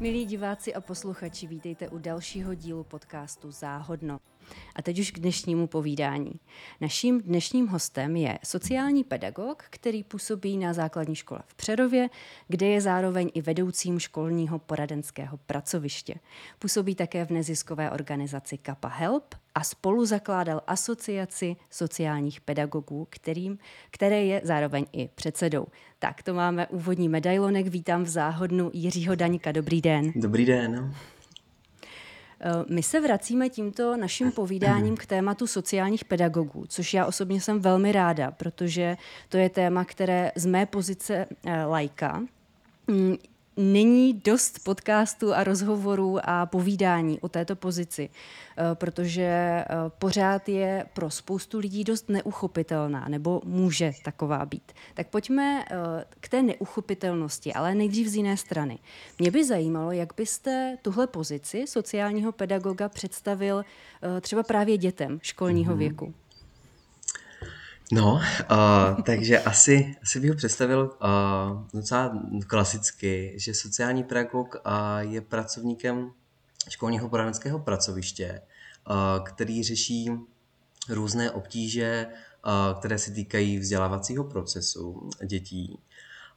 Milí diváci a posluchači, vítejte u dalšího dílu podcastu Záhodno. A teď už k dnešnímu povídání. Naším dnešním hostem je sociální pedagog, který působí na základní škole v Přerově, kde je zároveň i vedoucím školního poradenského pracoviště. Působí také v neziskové organizaci Kappa Help a spolu zakládal asociaci sociálních pedagogů, kterým, které je zároveň i předsedou. Tak to máme úvodní medailonek. Vítám v záhodnu Jiřího Daňka. Dobrý den. Dobrý den. Eh, my se vracíme tímto naším povídáním k tématu sociálních pedagogů, což já osobně jsem velmi ráda, protože to je téma, které z mé pozice eh, lajka mm, není dost podcastů a rozhovorů a povídání o této pozici, eh, protože eh, pořád je pro spoustu lidí dost neuchopitelná, nebo může taková být. Tak pojďme eh, k té neuchopitelnosti, ale nejdřív z jiné strany. Mě by zajímalo, jak byste tuhle pozici sociálního pedagoga představil třeba právě dětem školního mm-hmm. věku. No, uh, takže asi, asi bych ho představil uh, docela klasicky, že sociální pedagog uh, je pracovníkem školního poradenského pracoviště, uh, který řeší různé obtíže, uh, které se týkají vzdělávacího procesu dětí.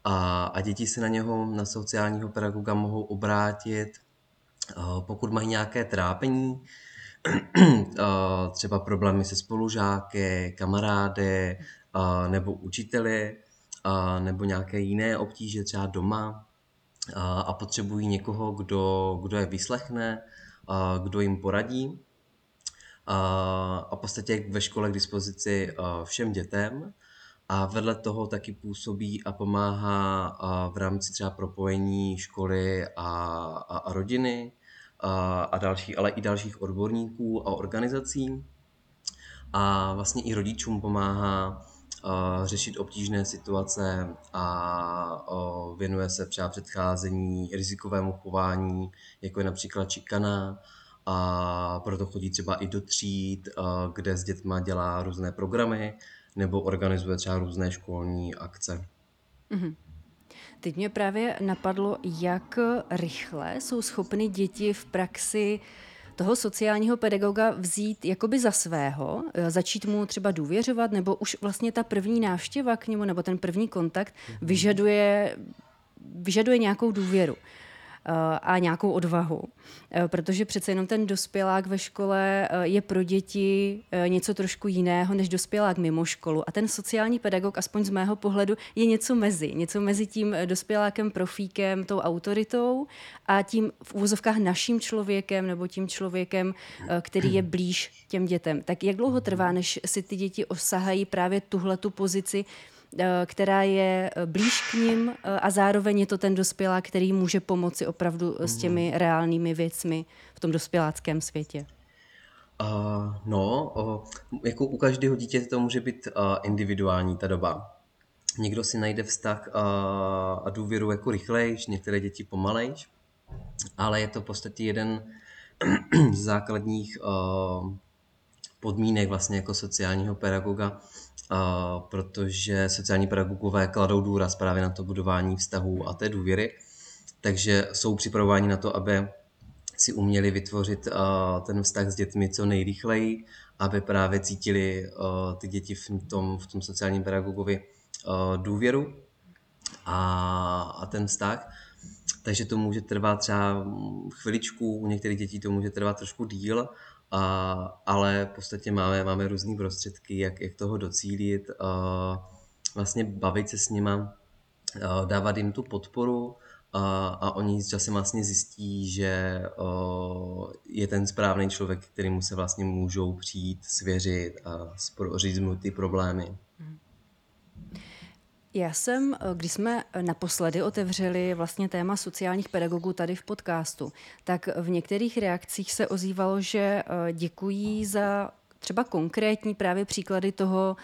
A, a děti se na něho, na sociálního pedagoga mohou obrátit, uh, pokud mají nějaké trápení, třeba problémy se spolužáky, kamarády nebo učiteli nebo nějaké jiné obtíže třeba doma a potřebují někoho, kdo, kdo je vyslechne, kdo jim poradí. A v podstatě ve škole k dispozici všem dětem a vedle toho taky působí a pomáhá v rámci třeba propojení školy a, a, a rodiny a, a další, ale i dalších odborníků a organizací. A vlastně i rodičům pomáhá řešit obtížné situace a, věnuje se třeba předcházení rizikovému chování, jako je například čikana, a proto chodí třeba i do tříd, kde s dětma dělá různé programy nebo organizuje třeba různé školní akce. Mm-hmm. Teď mě právě napadlo, jak rychle jsou schopny děti v praxi toho sociálního pedagoga vzít jakoby za svého, eh, začít mu třeba důvěřovat, nebo už vlastně ta první návštěva k němu, nebo ten první kontakt mhm. vyžaduje, vyžaduje nějakou důvěru. Eh, a nějakou odvahu. Eh, protože přece jenom ten dospělák ve škole eh, je pro děti něco trošku jiného než dospělák mimo školu. A ten sociální pedagog, aspoň z mého pohledu, je něco mezi. Něco mezi tím dospělákem, profíkem, tou autoritou a tím v úvozovkách naším člověkem nebo tím člověkem, který je blíž těm dětem. Tak jak dlouho trvá, než si ty děti osahají právě tuhle tu pozici, která je eh, blíž k ním eh, a zároveň je to ten dospělák, který může pomoci opravdu s mhm. těmi reálnými věcmi v tom dospěláckém světě. Uh, no, uh, jako u každého dítěte to může být uh, individuální ta doba. Někdo si najde vztah uh, a důvěru jako rychlejš, některé děti pomalejš, ale je to v podstatě jeden z základních uh, podmínek vlastně jako sociálního pedagoga, protože sociální pedagogové kladou důraz právě na to budování vztahů a té důvěry, takže jsou připravováni na to, aby si uměli vytvořit ten vztah s dětmi co nejrychleji, aby právě cítili ty děti v tom, v tom sociálním pedagogovi důvěru a, a ten vztah. Takže to může trvat třeba chviličku, u některých dětí to může trvat trošku díl, a, ale v podstatě máme, máme různé prostředky, jak, jak toho docílit, a vlastně bavit se s nima, a dávat jim tu podporu a, a oni s časem vlastně zjistí, že o, je ten správný člověk, kterýmu se vlastně můžou přijít, svěřit a říct mu ty problémy. Hmm. Já jsem, eh, když jsme eh, naposledy otevřeli vlastně téma sociálních pedagogů tady v podcastu, tak v některých reakcích se ozývalo, že eh, děkují za třeba konkrétní právě příklady toho,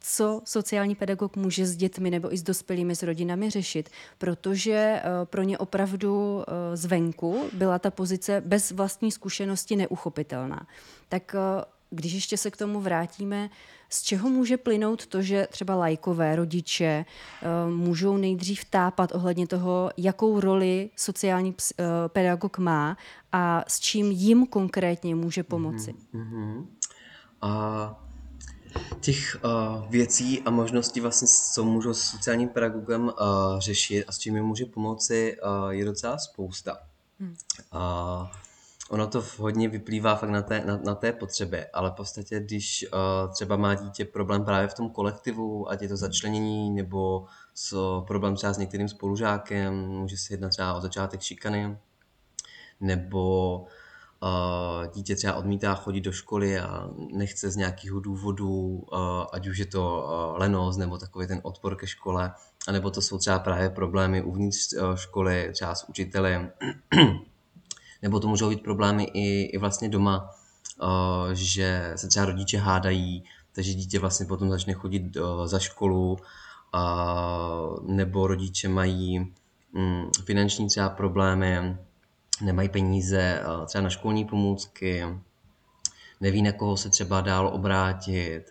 co sociální pedagog může s dětmi nebo i s dospělými, s rodinami řešit, protože pro ně opravdu zvenku byla ta pozice bez vlastní zkušenosti neuchopitelná. Tak když ještě se k tomu vrátíme, z čeho může plynout to, že třeba lajkové rodiče eh, můžou nejdřív tápat ohledně toho, jakou roli sociální eh, pedagog má a s čím jim konkrétně může pomoci? Mm-hmm. A těch uh, věcí a možností, vlastně, co můžou s sociálním pedagogem uh, řešit a s čím jim může pomoci, uh, je docela spousta. Hmm. Uh, ono to hodně vyplývá fakt na té, na, na té potřebě, ale v podstatě, když uh, třeba má dítě problém právě v tom kolektivu, ať je to začlenění, nebo s, problém třeba s některým spolužákem, může se jednat třeba o začátek šikany, nebo dítě třeba odmítá chodit do školy a nechce z nějakého důvodu, ať už je to lenost nebo takový ten odpor ke škole, anebo to jsou třeba právě problémy uvnitř školy, třeba s učitelem, nebo to můžou být problémy i, i vlastně doma, že se třeba rodiče hádají, takže dítě vlastně potom začne chodit za školu, nebo rodiče mají mm, finanční třeba problémy, nemají peníze eh, třeba na školní pomůcky, neví, na koho se třeba dál obrátit,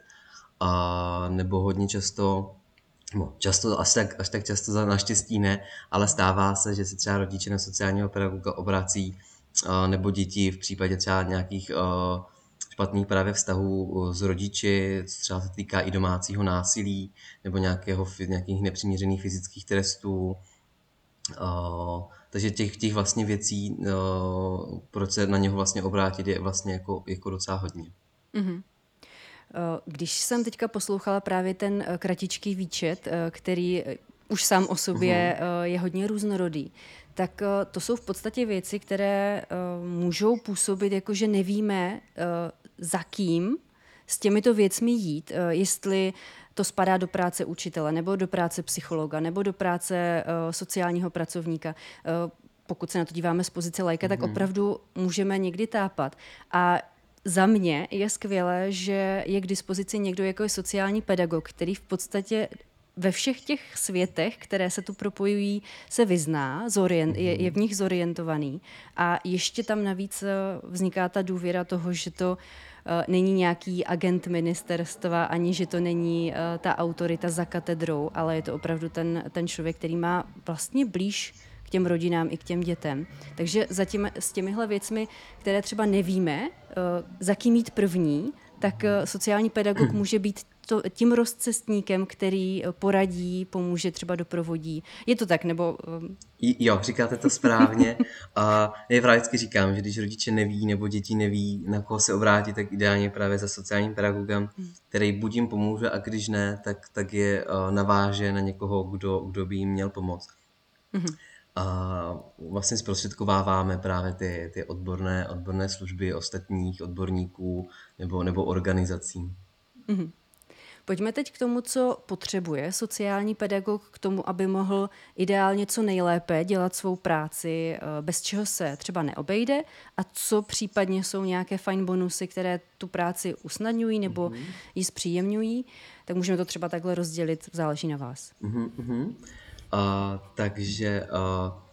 a nebo hodně často, no, často, až tak, až tak často za naštěstí ne, ale stává se, že se třeba rodiče na sociálního pedagoga obrací, nebo děti v případě třeba nějakých špatných právě vztahů s rodiči, co třeba se týká i domácího násilí, nebo nějakého, nějakých nepřiměřených fyzických trestů, takže těch, těch vlastně věcí, proč se na něho vlastně obrátit, je vlastně jako, jako docela hodně. Mm-hmm. Když jsem teďka poslouchala právě ten eh, kratičký výčet, který už sám o sobě uh-huh. je hodně různorodý, tak to jsou v podstatě věci, které můžou působit jako, že nevíme, za kým s těmito věcmi jít, jestli to spadá do práce učitele, nebo do práce psychologa, nebo do práce sociálního pracovníka. Pokud se na to díváme z pozice lajka, mm-hmm. tak mhm. opravdu můžeme někdy tápat. A za mě je skvělé, že je k dispozici někdo jako je sociální pedagog, který v podstatě ve všech těch světech, které se tu propojují, se vyzná, zorient, je, je v nich zorientovaný a ještě tam navíc eh, vzniká ta důvěra toho, že to uh, není nějaký agent ministerstva, ani že to není uh, ta autorita za katedrou, ale je to opravdu ten, ten člověk, který má vlastně blíž k těm rodinám i k těm dětem. Takže zatím s těmihle věcmi, které třeba nevíme, za kým jít první, tak sociální pedagog může být to, tím rozcestníkem, který eh, poradí, pomůže, třeba doprovodí. Je to tak, nebo... Um... Jo, říkáte to správně. A já právě vždycky říkám, že když rodiče neví nebo děti neví, na koho se obrátit, tak ideálně právě za sociálním pedagogem, hmm. který buď jim pomůže a když ne, tak, tak je uh, naváže na někoho, kdo, kdo by jim měl pomoct. Mm-hmm. A vlastně zprostředkováváme právě ty, ty odborné, odborné služby ostatních odborníků nebo, nebo organizací. Mm-hmm. Pojďme teď k tomu, co potřebuje sociální pedagog k tomu, aby mohl ideálně co nejlépe dělat svou práci, eh, bez čeho se třeba neobejde a co případně jsou nějaké fajn bonusy, které tu práci usnadňují nebo mm-hmm. ji zpříjemňují, tak můžeme to třeba takhle rozdělit, záleží na vás. Mm-hmm. Uh, takže uh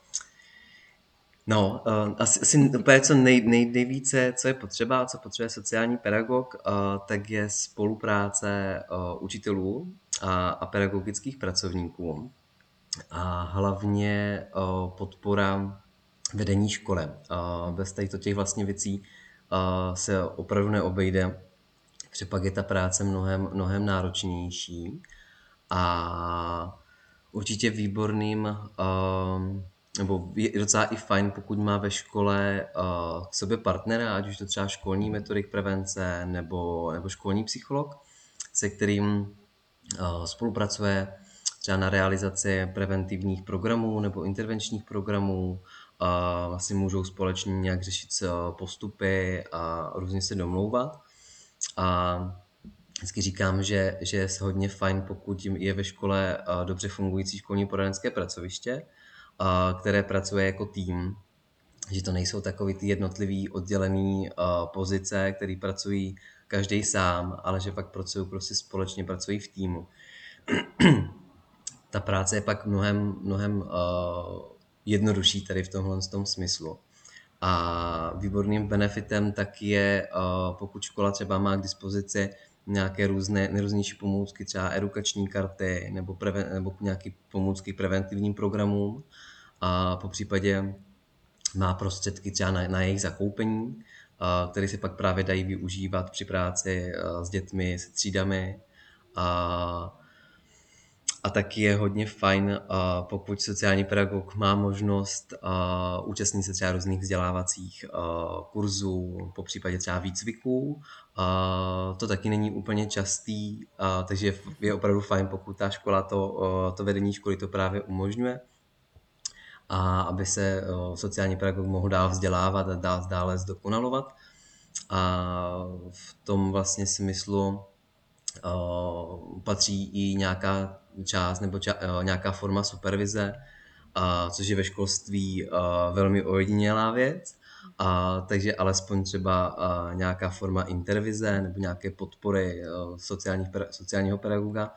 No, uh, asi, asi úplně co nej, nej, nejvíce, co je potřeba, co potřebuje sociální pedagog, uh, tak je spolupráce uh, učitelů a, a pedagogických pracovníků a hlavně uh, podpora vedení školy. Uh, bez těchto těch vlastně věcí uh, se opravdu neobejde, protože pak je ta práce mnohem, mnohem náročnější a určitě výborným uh, nebo je docela i fajn, pokud má ve škole uh, k sobě partnera, ať už to třeba školní metodik prevence nebo, nebo školní psycholog, se kterým uh, spolupracuje třeba na realizaci preventivních programů nebo intervenčních programů, a vlastně můžou společně nějak řešit postupy a různě se domlouvat. A vždycky říkám, že, že je hodně fajn, pokud je ve škole dobře fungující školní poradenské pracoviště, které pracuje jako tým, že to nejsou takový ty jednotlivý oddělený pozice, které pracují každý sám, ale že pak pracují prostě společně, pracují v týmu. Ta práce je pak mnohem, mnohem jednodušší tady v tomhle tom smyslu. A výborným benefitem tak je, pokud škola třeba má k dispozici nějaké různé, nejrůznější pomůcky, třeba edukační karty nebo, preven, nebo nějaké pomůcky preventivním programům a po případě má prostředky třeba na, na jejich zakoupení, které se pak právě dají využívat při práci s dětmi, se třídami. A, a taky je hodně fajn, pokud sociální pedagog má možnost účastnit se třeba různých vzdělávacích kurzů, po případě třeba výcviků. To taky není úplně častý, takže je opravdu fajn, pokud ta škola to, to vedení školy to právě umožňuje a aby se sociální pedagog mohl dál vzdělávat a dál, dále zdokonalovat. A v tom vlastně smyslu patří i nějaká část nebo ča, nějaká forma supervize, což je ve školství velmi ojedinělá věc. A, takže alespoň třeba a, nějaká forma intervize nebo nějaké podpory a, sociálních, sociálního pedagoga.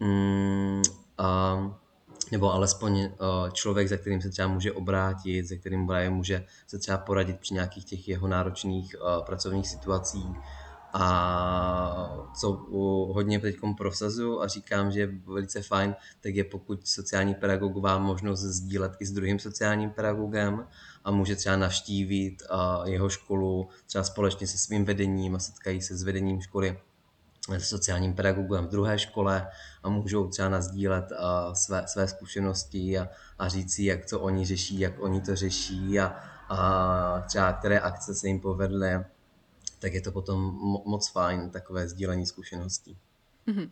Mm, a, nebo alespoň člověk, za kterým se třeba může obrátit, se kterým právě může se třeba poradit při nějakých těch jeho náročných pracovních situacích. A co hodně teď prosazuju a říkám, že je velice fajn, tak je pokud sociální pedagog má možnost sdílet i s druhým sociálním pedagogem a může třeba navštívit jeho školu třeba společně se svým vedením a setkají se s vedením školy sociálním pedagogem v druhé škole a můžou třeba nazdílet své, své zkušenosti a, a říct si, jak to oni řeší, jak oni to řeší a, a třeba které akce se jim povedly tak je to potom moc fajn, takové sdílení zkušeností. Mm-hmm.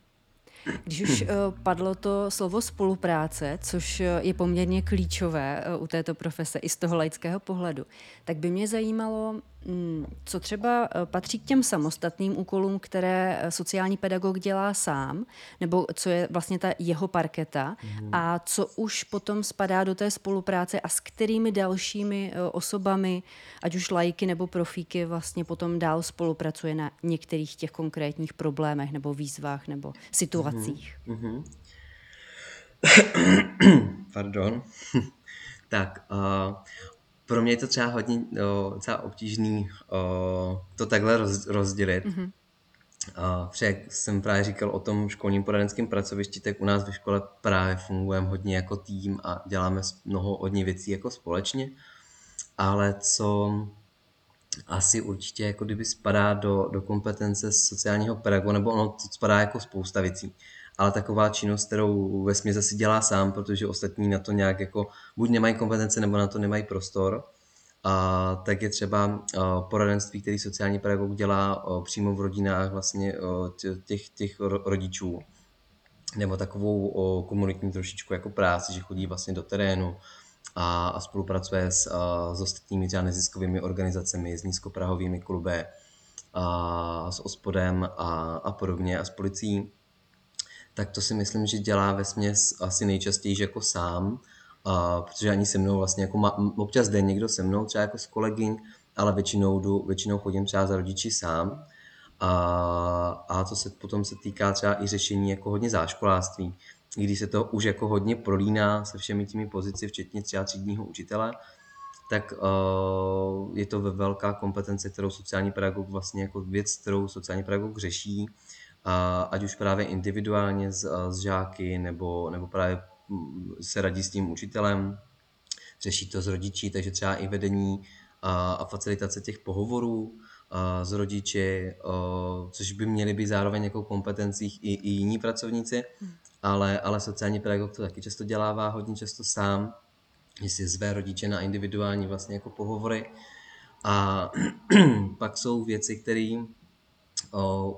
Když už eh, padlo to slovo spolupráce, což eh, je poměrně klíčové eh, u této profese i z toho laického pohledu, tak by mě zajímalo, co třeba patří k těm samostatným úkolům, které sociální pedagog dělá sám, nebo co je vlastně ta jeho parketa mm. a co už potom spadá do té spolupráce a s kterými dalšími osobami, ať už lajky nebo profíky, vlastně potom dál spolupracuje na některých těch konkrétních problémech nebo výzvách nebo situacích situacích. Mm-hmm. Pardon. tak, uh, pro mě je to třeba hodně uh, docela obtížný uh, to takhle roz, rozdělit. Mm-hmm. Uh, jak jsem právě říkal o tom školním poradenském pracovišti, tak u nás ve škole právě fungujeme hodně jako tým a děláme mnoho hodně věcí jako společně. Ale co asi určitě jako kdyby spadá do, do kompetence sociálního pedagoga, nebo ono to spadá jako spousta věcí. Ale taková činnost, kterou ve asi dělá sám, protože ostatní na to nějak jako buď nemají kompetence, nebo na to nemají prostor, a tak je třeba poradenství, který sociální pedagog dělá přímo v rodinách vlastně těch, těch rodičů. Nebo takovou komunitní trošičku jako práci, že chodí vlastně do terénu, a, a spolupracuje s, a, s ostatními třeba neziskovými organizacemi, s nízkoprahovými kluby, a, s ospodem a, a podobně a s policií, tak to si myslím, že dělá ve směs asi nejčastěji jako sám, a, protože ani se mnou vlastně jako má, občas jde někdo se mnou, třeba jako s kolegyň, ale většinou, jdu, většinou chodím třeba za rodiči sám. A, a to se potom se týká třeba i řešení jako hodně záškoláctví když se to už jako hodně prolíná se všemi těmi pozici, včetně třeba třídního učitele, tak uh, je to ve velká kompetence, kterou sociální pedagog vlastně jako věc, kterou sociální pedagog řeší, a ať už právě individuálně s, s žáky, nebo, nebo právě mm, se radí s tím učitelem, řeší to s rodiči, takže třeba i vedení a, a facilitace těch pohovorů a, s rodiči, a, což by měly být zároveň jako kompetencích i, i jiní pracovníci, hmm ale, ale sociální pedagog to taky často dělává hodně často sám, že si zve rodiče na individuální vlastně jako pohovory. A pak jsou věci, které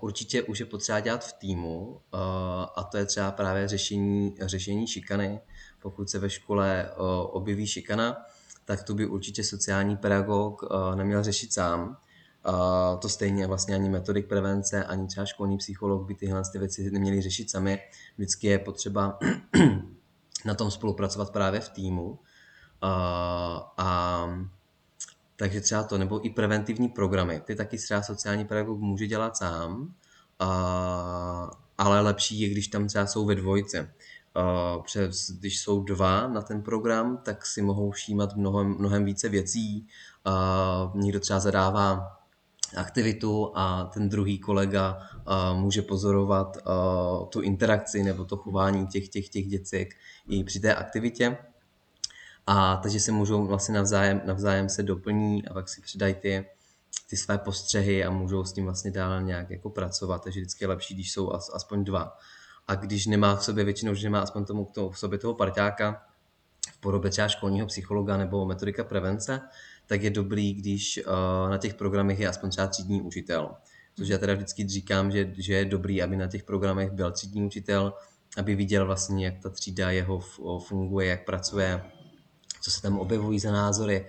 určitě už je potřeba dělat v týmu a to je třeba právě řešení, řešení šikany. Pokud se ve škole objeví šikana, tak to by určitě sociální pedagog neměl řešit sám, to stejně vlastně ani metodik prevence, ani třeba školní psycholog by tyhle ty věci neměli řešit sami. Vždycky je potřeba na tom spolupracovat právě v týmu. A takže třeba to, nebo i preventivní programy. Ty taky třeba sociální pedagog může dělat sám, a, ale lepší je, když tam třeba jsou ve dvojce. přes, když jsou dva na ten program, tak si mohou všímat mnohem, mnohem více věcí. Někdo třeba zadává aktivitu a ten druhý kolega může pozorovat tu interakci nebo to chování těch, těch, těch děcek i při té aktivitě. A takže se můžou vlastně navzájem, navzájem se doplní a pak si přidají ty, ty své postřehy a můžou s tím vlastně dál nějak jako pracovat. Takže vždycky je lepší, když jsou as, aspoň dva. A když nemá v sobě většinou, že nemá aspoň tomu, to, v sobě toho parťáka v podobě třeba školního psychologa nebo metodika prevence, tak je dobrý, když uh, na těch programech je aspoň třeba třídní učitel. Což já teda vždycky říkám, že, že je dobrý, aby na těch programech byl třídní učitel, aby viděl vlastně, jak ta třída jeho funguje, jak pracuje, co se tam objevují za názory,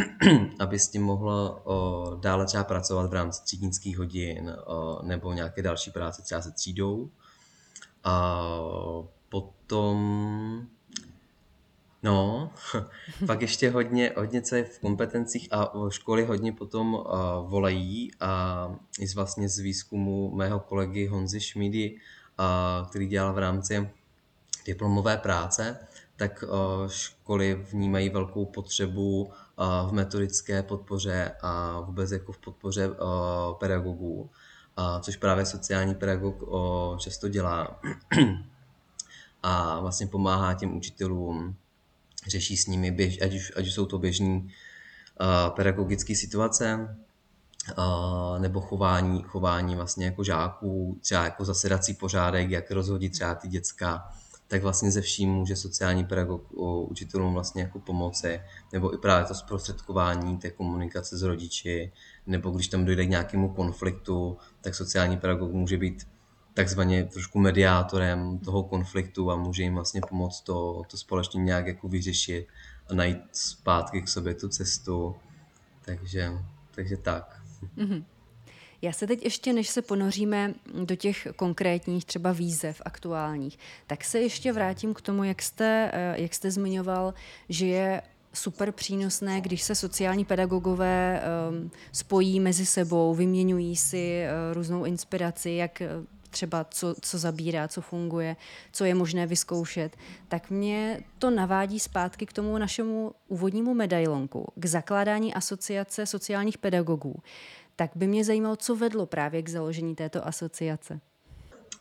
aby s tím mohlo o, dále třeba pracovat v rámci třídnických hodin o, nebo nějaké další práce třeba se třídou. A potom No, pak ještě hodně, hodně co je v kompetencích a školy hodně potom uh, volají a i z vlastně z výzkumu mého kolegy Honzy Šmídy, uh, který dělal v rámci diplomové práce, tak uh, školy vnímají velkou potřebu uh, v metodické podpoře a vůbec jako v podpoře uh, pedagogů, což právě sociální pedagog často dělá. A vlastně pomáhá těm učitelům řeší s nimi, běž, ať, už, ať už jsou to běžní pedagogické situace, nebo chování, chování vlastně jako žáků, třeba jako zasedací pořádek, jak rozhodit třeba ty děcka, tak vlastně ze vším může sociální pedagog učitelům vlastně jako pomoci, nebo i právě to zprostředkování té komunikace s rodiči, nebo když tam dojde k nějakému konfliktu, tak sociální pedagog může být takzvaně trošku mediátorem toho konfliktu a může jim vlastně pomoct to, to společně nějak jako vyřešit a najít zpátky k sobě tu cestu. Takže, takže tak. Mm-hmm. Já se teď ještě, než se ponoříme do těch konkrétních třeba výzev aktuálních, tak se ještě vrátím k tomu, jak jste, eh, jak jste zmiňoval, že je super přínosné, když se sociální pedagogové um, spojí mezi sebou, vyměňují si uh, různou inspiraci, jak třeba co, co zabírá, co funguje, co je možné vyzkoušet, tak mě to navádí zpátky k tomu našemu úvodnímu medailonku, k zakládání asociace sociálních pedagogů. Tak by mě zajímalo, co vedlo právě k založení této asociace.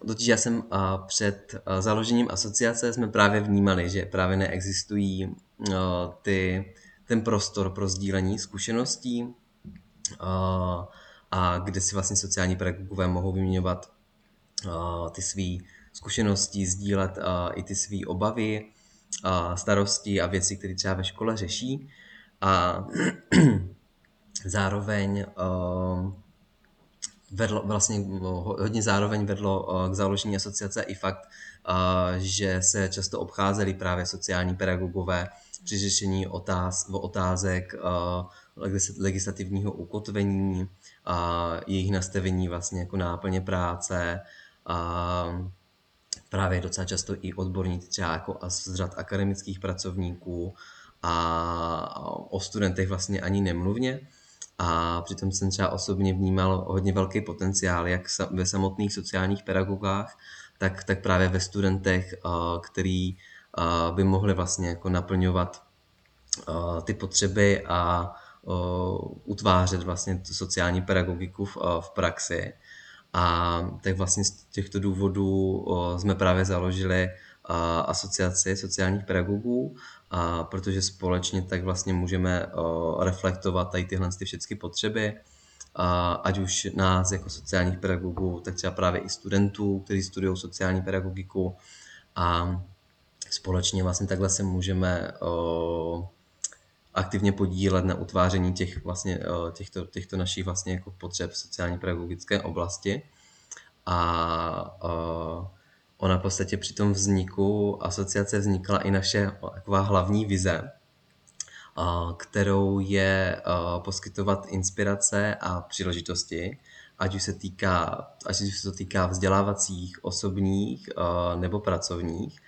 Totiž já jsem a, před a, založením asociace jsme právě vnímali, že právě neexistují a, ty, ten prostor pro sdílení zkušeností a, a kde si vlastně sociální pedagogové mohou vyměňovat ty své zkušenosti, sdílet i ty své obavy, starosti a věci, které třeba ve škole řeší. A zároveň vedlo, vlastně hodně zároveň vedlo k založení asociace i fakt, že se často obcházeli právě sociální pedagogové při řešení otáz, otázek legislativního ukotvení jejich nastavení vlastně jako náplně práce a právě docela často i odborníci třeba jako z řad akademických pracovníků a o studentech vlastně ani nemluvně. A přitom jsem třeba osobně vnímal hodně velký potenciál, jak ve samotných sociálních pedagogách, tak, tak právě ve studentech, který by mohli vlastně jako naplňovat ty potřeby a utvářet vlastně tu sociální pedagogiku v, v praxi. A tak vlastně z těchto důvodů jsme právě založili asociaci sociálních pedagogů, a protože společně tak vlastně můžeme reflektovat tady tyhle ty všechny potřeby, a ať už nás jako sociálních pedagogů, tak třeba právě i studentů, kteří studují sociální pedagogiku a společně vlastně takhle se můžeme aktivně podílet na utváření těch vlastně, těchto, těchto našich vlastně jako potřeb v sociální pedagogické oblasti. A uh, ona v podstatě při tom vzniku asociace vznikla i naše taková hlavní vize, kterou je poskytovat inspirace a příležitosti, ať už se týká, ať už se to týká vzdělávacích, osobních nebo pracovních,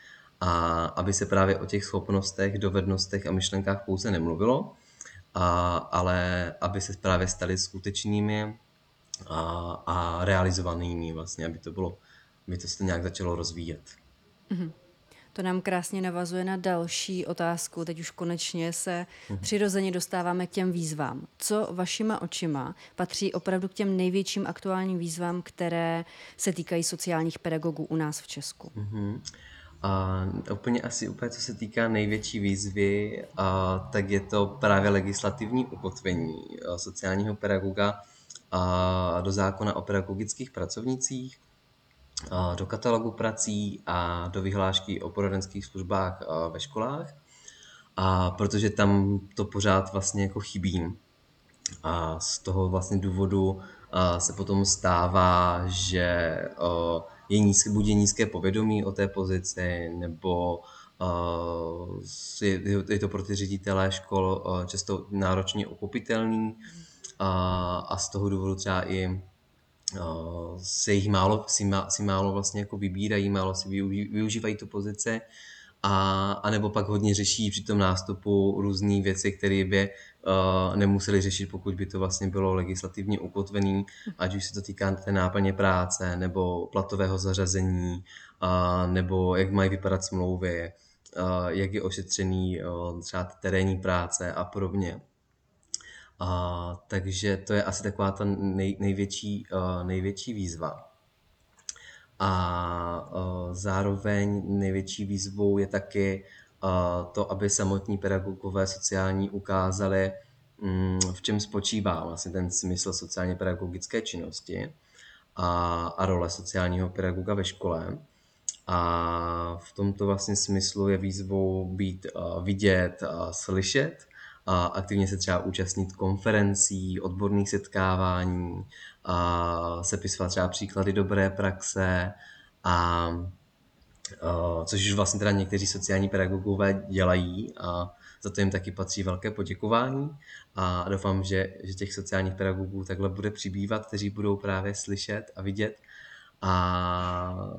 a aby se právě o těch schopnostech, dovednostech a myšlenkách pouze nemluvilo, a, ale aby se právě staly skutečnými a, a realizovanými vlastně, aby to bylo, aby to se nějak začalo rozvíjet. Mm-hmm. To nám krásně navazuje na další otázku. Teď už konečně se mhm. přirozeně dostáváme k těm výzvám. Co vašima očima patří opravdu k těm největším aktuálním výzvám, které se týkají sociálních pedagogů u nás v Česku? Mm-hmm. A úplně asi úplně, co se týká největší výzvy, a, tak je to právě legislativní ukotvení sociálního pedagoga a, do zákona o pedagogických pracovnicích, do katalogu prací a do vyhlášky o poradenských službách ve školách. A protože tam to pořád vlastně jako chybí. A z toho vlastně důvodu se potom stává, že je nízké, buď je nízké povědomí o té pozici, nebo je, to pro ty ředitelé škol často náročně uchopitelný a, z toho důvodu třeba i se jich málo, si, má, si málo vlastně jako vybírají, málo si využí, využívají tu pozici a, a nebo pak hodně řeší při tom nástupu různé věci, které by uh, nemuseli řešit, pokud by to vlastně bylo legislativně ukotvený, ať už se to týká té náplně práce, nebo platového zařazení, uh, nebo jak mají vypadat smlouvy, uh, jak je ošetřený uh, třeba terénní práce a podobně. Uh, takže to je asi taková ta nej, největší, uh, největší výzva. A uh, zároveň největší výzvou je taky to, aby samotní pedagogové sociální ukázali, mm, v čem spočívá vlastně ten smysl sociálně pedagogické činnosti a, a role sociálního pedagoga ve škole. A v tomto vlastně smyslu je výzvou být vidět a slyšet a aktivně se třeba účastnit konferencí, odborných setkávání, a sepisovat třeba příklady dobré praxe a což už vlastně teda někteří sociální pedagogové dělají a za to jim taky patří velké poděkování. A doufám, že, že těch sociálních pedagogů takhle bude přibývat, kteří budou právě slyšet a vidět. A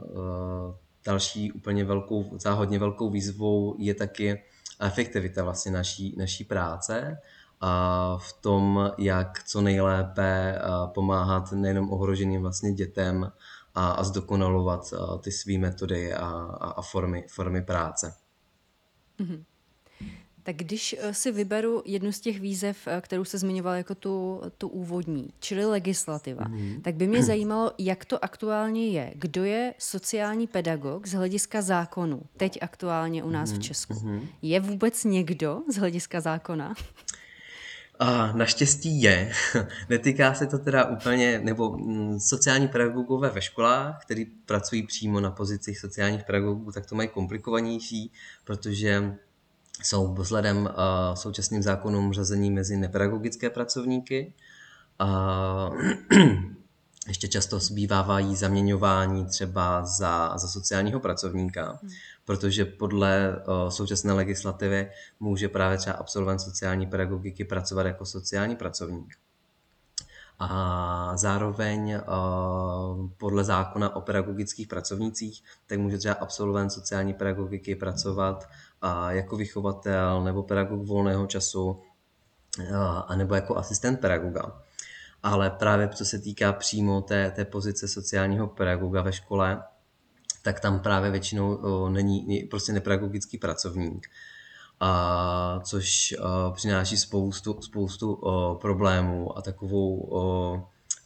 další úplně velkou, docela hodně velkou výzvou je taky efektivita vlastně naší, naší práce a v tom, jak co nejlépe eh, pomáhat nejenom ohroženým vlastně dětem, a, a zdokonalovat a, ty své metody a, a, a formy, formy práce. Mm-hmm. Tak když eh, si vyberu jednu z těch výzev, eh, kterou se zmiňoval jako tu, tu úvodní, čili legislativa, mm. tak by mě zajímalo, jak to aktuálně je. Kdo je sociální pedagog z hlediska zákonu teď aktuálně u nás mm. v Česku? Mm. Je vůbec někdo z hlediska zákona? A naštěstí je. Netýká se to teda úplně, nebo mm, sociální pedagogové ve školách, kteří pracují přímo na pozicích sociálních pedagogů, tak to mají komplikovanější, protože jsou vzhledem uh, současným zákonům řazení mezi nepedagogické pracovníky. A ještě často zbývávají zaměňování třeba za, za sociálního pracovníka. Hmm protože podle uh, současné legislativy může právě třeba absolvent sociální pedagogiky pracovat jako sociální pracovník. A zároveň uh, podle zákona o pedagogických pracovnících, tak může třeba absolvent sociální pedagogiky pracovat uh, jako vychovatel nebo pedagog volného času, uh, anebo jako asistent pedagoga. Ale právě co se týká přímo té, té pozice sociálního pedagoga ve škole, tak tam právě většinou není prostě nepedagogický pracovník. A, což přináší spoustu, spoustu problémů a takovou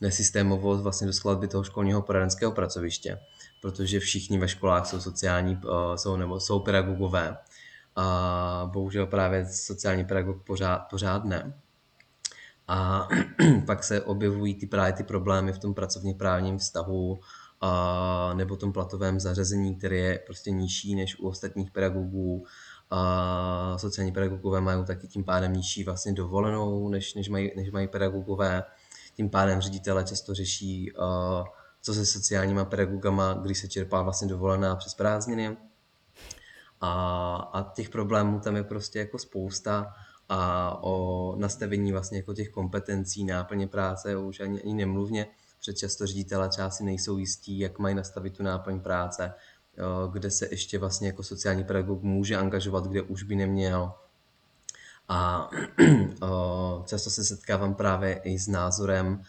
nesystémovost vlastně do skladby toho školního poradenského pracoviště, protože všichni ve školách jsou sociální, jsou, nebo jsou pedagogové. A bohužel právě sociální pedagog pořád, pořád ne. A pak se objevují ty právě ty problémy v tom pracovně právním vztahu, a nebo tom platovém zařazení, které je prostě nižší než u ostatních pedagogů. A sociální pedagogové mají taky tím pádem nižší vlastně dovolenou, než, než, mají, než mají pedagogové. Tím pádem ředitele často řeší, uh, co se sociálníma pedagogama, když se čerpá vlastně dovolená přes prázdniny. A, a těch problémů tam je prostě jako spousta a o nastavení vlastně jako těch kompetencí, náplně práce už ani, ani nemluvně že často ředitelé třeba si nejsou jistí, jak mají nastavit tu náplň práce, kde se ještě vlastně jako sociální pedagog může angažovat, kde už by neměl. A často se setkávám právě i s názorem,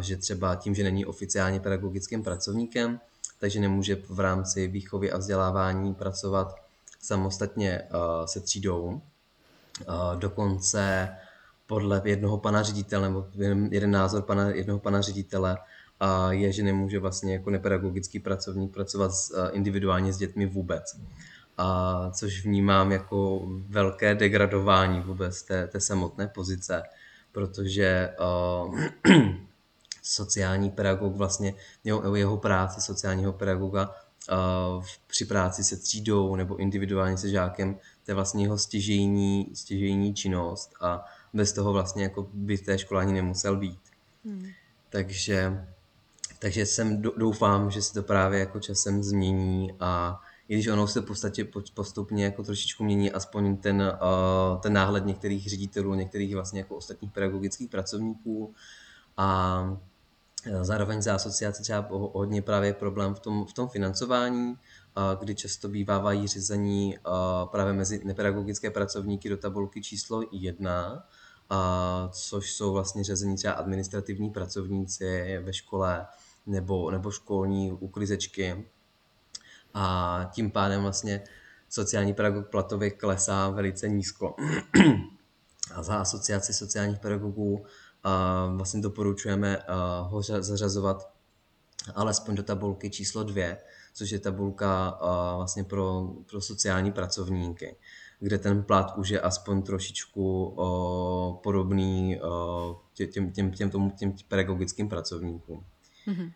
že třeba tím, že není oficiálně pedagogickým pracovníkem, takže nemůže v rámci výchovy a vzdělávání pracovat samostatně se třídou. Dokonce podle jednoho pana ředitele, nebo jeden názor pana, jednoho pana ředitele, a je, že nemůže vlastně jako nepedagogický pracovník pracovat individuálně s dětmi vůbec. A což vnímám jako velké degradování vůbec té, té samotné pozice, protože uh, sociální pedagog vlastně, jeho, jeho práce sociálního pedagoga uh, při práci se třídou nebo individuálně se žákem, to je vlastně jeho stěžejní, stěžejní činnost a bez toho vlastně jako by v té škole ani nemusel být. Hmm. Takže, takže jsem doufám, že se to právě jako časem změní a i když ono se v podstatě postupně jako trošičku mění aspoň ten, uh, ten náhled některých ředitelů, některých vlastně jako ostatních pedagogických pracovníků a zároveň za asociaci třeba hodně právě problém v tom, v tom financování, kdy často bývávají řízení právě mezi nepedagogické pracovníky do tabulky číslo 1, a což jsou vlastně řazení třeba administrativní pracovníci ve škole nebo, nebo školní uklizečky. A tím pádem vlastně sociální pedagog platově klesá velice nízko. A za asociaci sociálních pedagogů a vlastně doporučujeme ho zařazovat alespoň do tabulky číslo 2, což je tabulka vlastně pro, pro sociální pracovníky kde ten plat už je aspoň trošičku o, podobný těm, těm, těm, tomu, těm pedagogickým pracovníkům. Mm-hmm.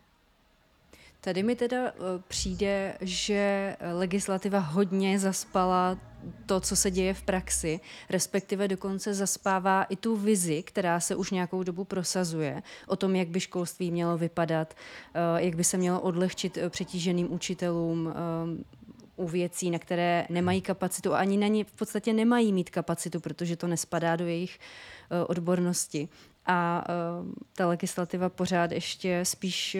Tady mi teda e, přijde, že legislativa hodně zaspala to, co se děje v praxi, respektive dokonce zaspává i tu vizi, která se už nějakou dobu prosazuje, o tom, jak by školství mělo vypadat, e, jak by se mělo odlehčit e, přetíženým učitelům, u věcí, na které nemají kapacitu a ani na ně v podstatě nemají mít kapacitu, protože to nespadá do jejich odbornosti. A ta legislativa pořád ještě spíš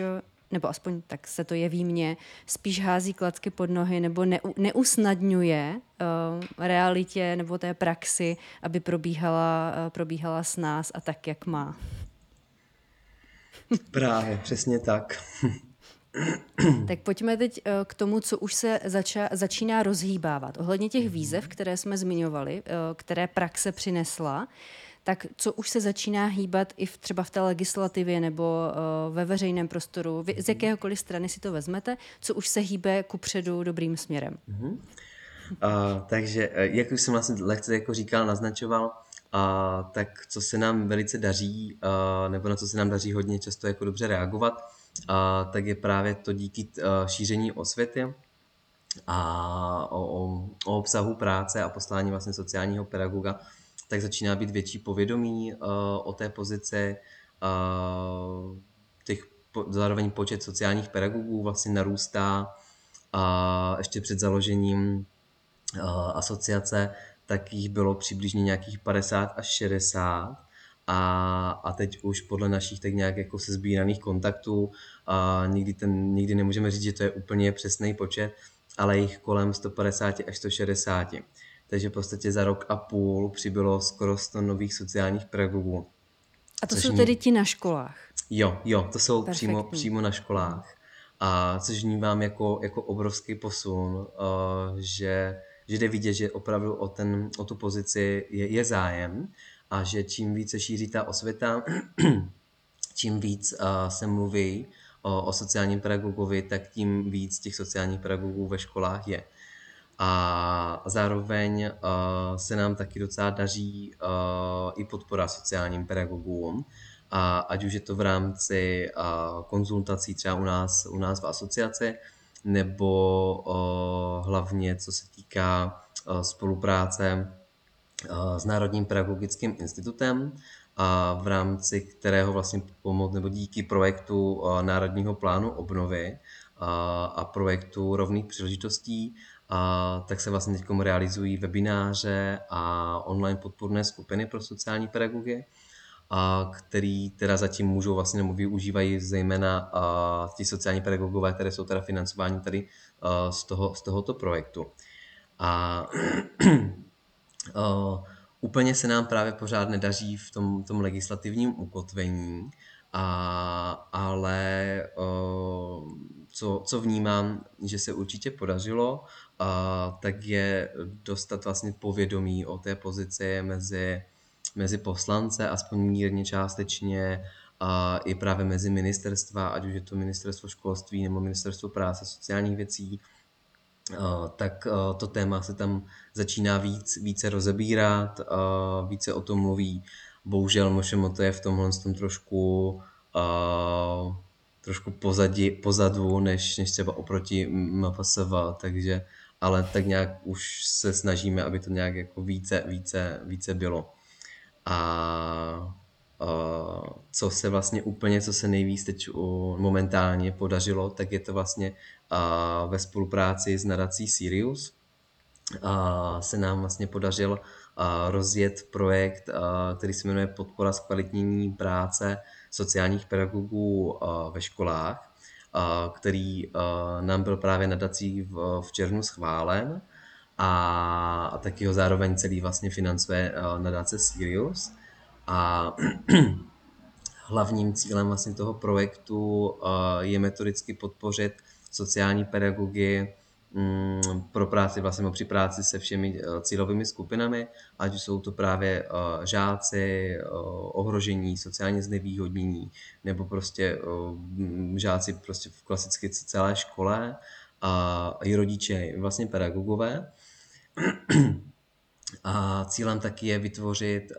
nebo aspoň tak se to jeví mně, spíš hází klacky pod nohy nebo ne, neusnadňuje uh, realitě nebo té praxi, aby probíhala, uh, probíhala s nás a tak, jak má. Právě, přesně tak. Tak pojďme teď eh, k tomu, co už se zača, začíná rozhýbávat. Ohledně těch výzev, které jsme zmiňovali, které praxe přinesla, tak co už se začíná hýbat i v, třeba v té legislativě nebo uh, ve veřejném prostoru, vy, z jakéhokoliv strany si to vezmete, co už se hýbe ku předu dobrým směrem? Uh, takže, jak už jsem vlastně lehce jako říkal, naznačoval, uh, tak co se nám velice daří, uh, nebo na co se nám daří hodně často jako dobře reagovat, a, tak je právě to díky a, šíření osvěty a o, o, o obsahu práce a poslání vlastně sociálního pedagoga, tak začíná být větší povědomí a, o té pozici. A, těch, zároveň počet sociálních pedagogů vlastně narůstá a ještě před založením a, asociace tak jich bylo přibližně nějakých 50 až 60 a, a teď už podle našich tak nějak jako se sbíraných kontaktů a nikdy, ten, nikdy nemůžeme říct, že to je úplně přesný počet, ale jich kolem 150 až 160. Takže v podstatě za rok a půl přibylo skoro 100 nových sociálních pedagogů. A to jsou tedy ti na školách? Jo, jo, to jsou přímo, přímo na školách. A což vnímám jako, jako obrovský posun, uh, že, že jde vidět, že opravdu o, ten, o tu pozici je, je zájem a že čím více šíří ta osvěta, čím víc uh, se mluví o, o sociálním pedagogovi, tak tím víc těch sociálních pedagogů ve školách je. A zároveň uh, se nám taky docela daří uh, i podpora sociálním pedagogům, a ať už je to v rámci uh, konzultací třeba u nás, u nás v asociaci, nebo uh, hlavně co se týká uh, spolupráce s Národním pedagogickým institutem, a v rámci kterého vlastně pomoc nebo díky projektu Národního plánu obnovy a projektu rovných příležitostí, a, tak se vlastně teď realizují webináře a online podporné skupiny pro sociální pedagogy, a který teda zatím můžou vlastně nebo využívají zejména a, ti sociální pedagogové, které jsou teda financováni tady a, z, toho, z tohoto projektu. A Uh, úplně se nám právě pořád nedaří v tom, tom legislativním ukotvení A, ale co, co vnímám, že se určitě podařilo, a, tak je dostat vlastně povědomí o té pozici mezi, mezi poslance, aspoň mírně částečně, a i právě mezi ministerstva, ať už je to ministerstvo školství nebo ministerstvo práce, sociálních věcí, tak to téma se tam začíná víc, více rozebírat, více o tom mluví. Bohužel MŠMT je v tomhle tom trošku trošku pozadí, pozadu, než, než třeba oproti MPSV, takže ale tak nějak už se snažíme, aby to nějak jako více, více, více bylo. A uh, co se vlastně úplně, co se nejvíc teď momentálně podařilo, tak je to vlastně uh, ve spolupráci s nadací Sirius. Se nám vlastně podařil rozjet projekt, který se jmenuje Podpora zkvalitnění práce sociálních pedagogů ve školách, který nám byl právě nadací v, v červnu schválen a, taky ho zároveň celý vlastně financuje nadace Sirius. A hlavním cílem vlastně toho projektu je metodicky podpořit sociální pedagogy pro práci, vlastně při práci se všemi eh, cílovými skupinami, ať jsou to právě eh, žáci, eh, ohrožení, sociálně znevýhodnění, nebo prostě žáci prostě v klasicky celé škole a i rodiče, vlastně pedagogové. A cílem taky je vytvořit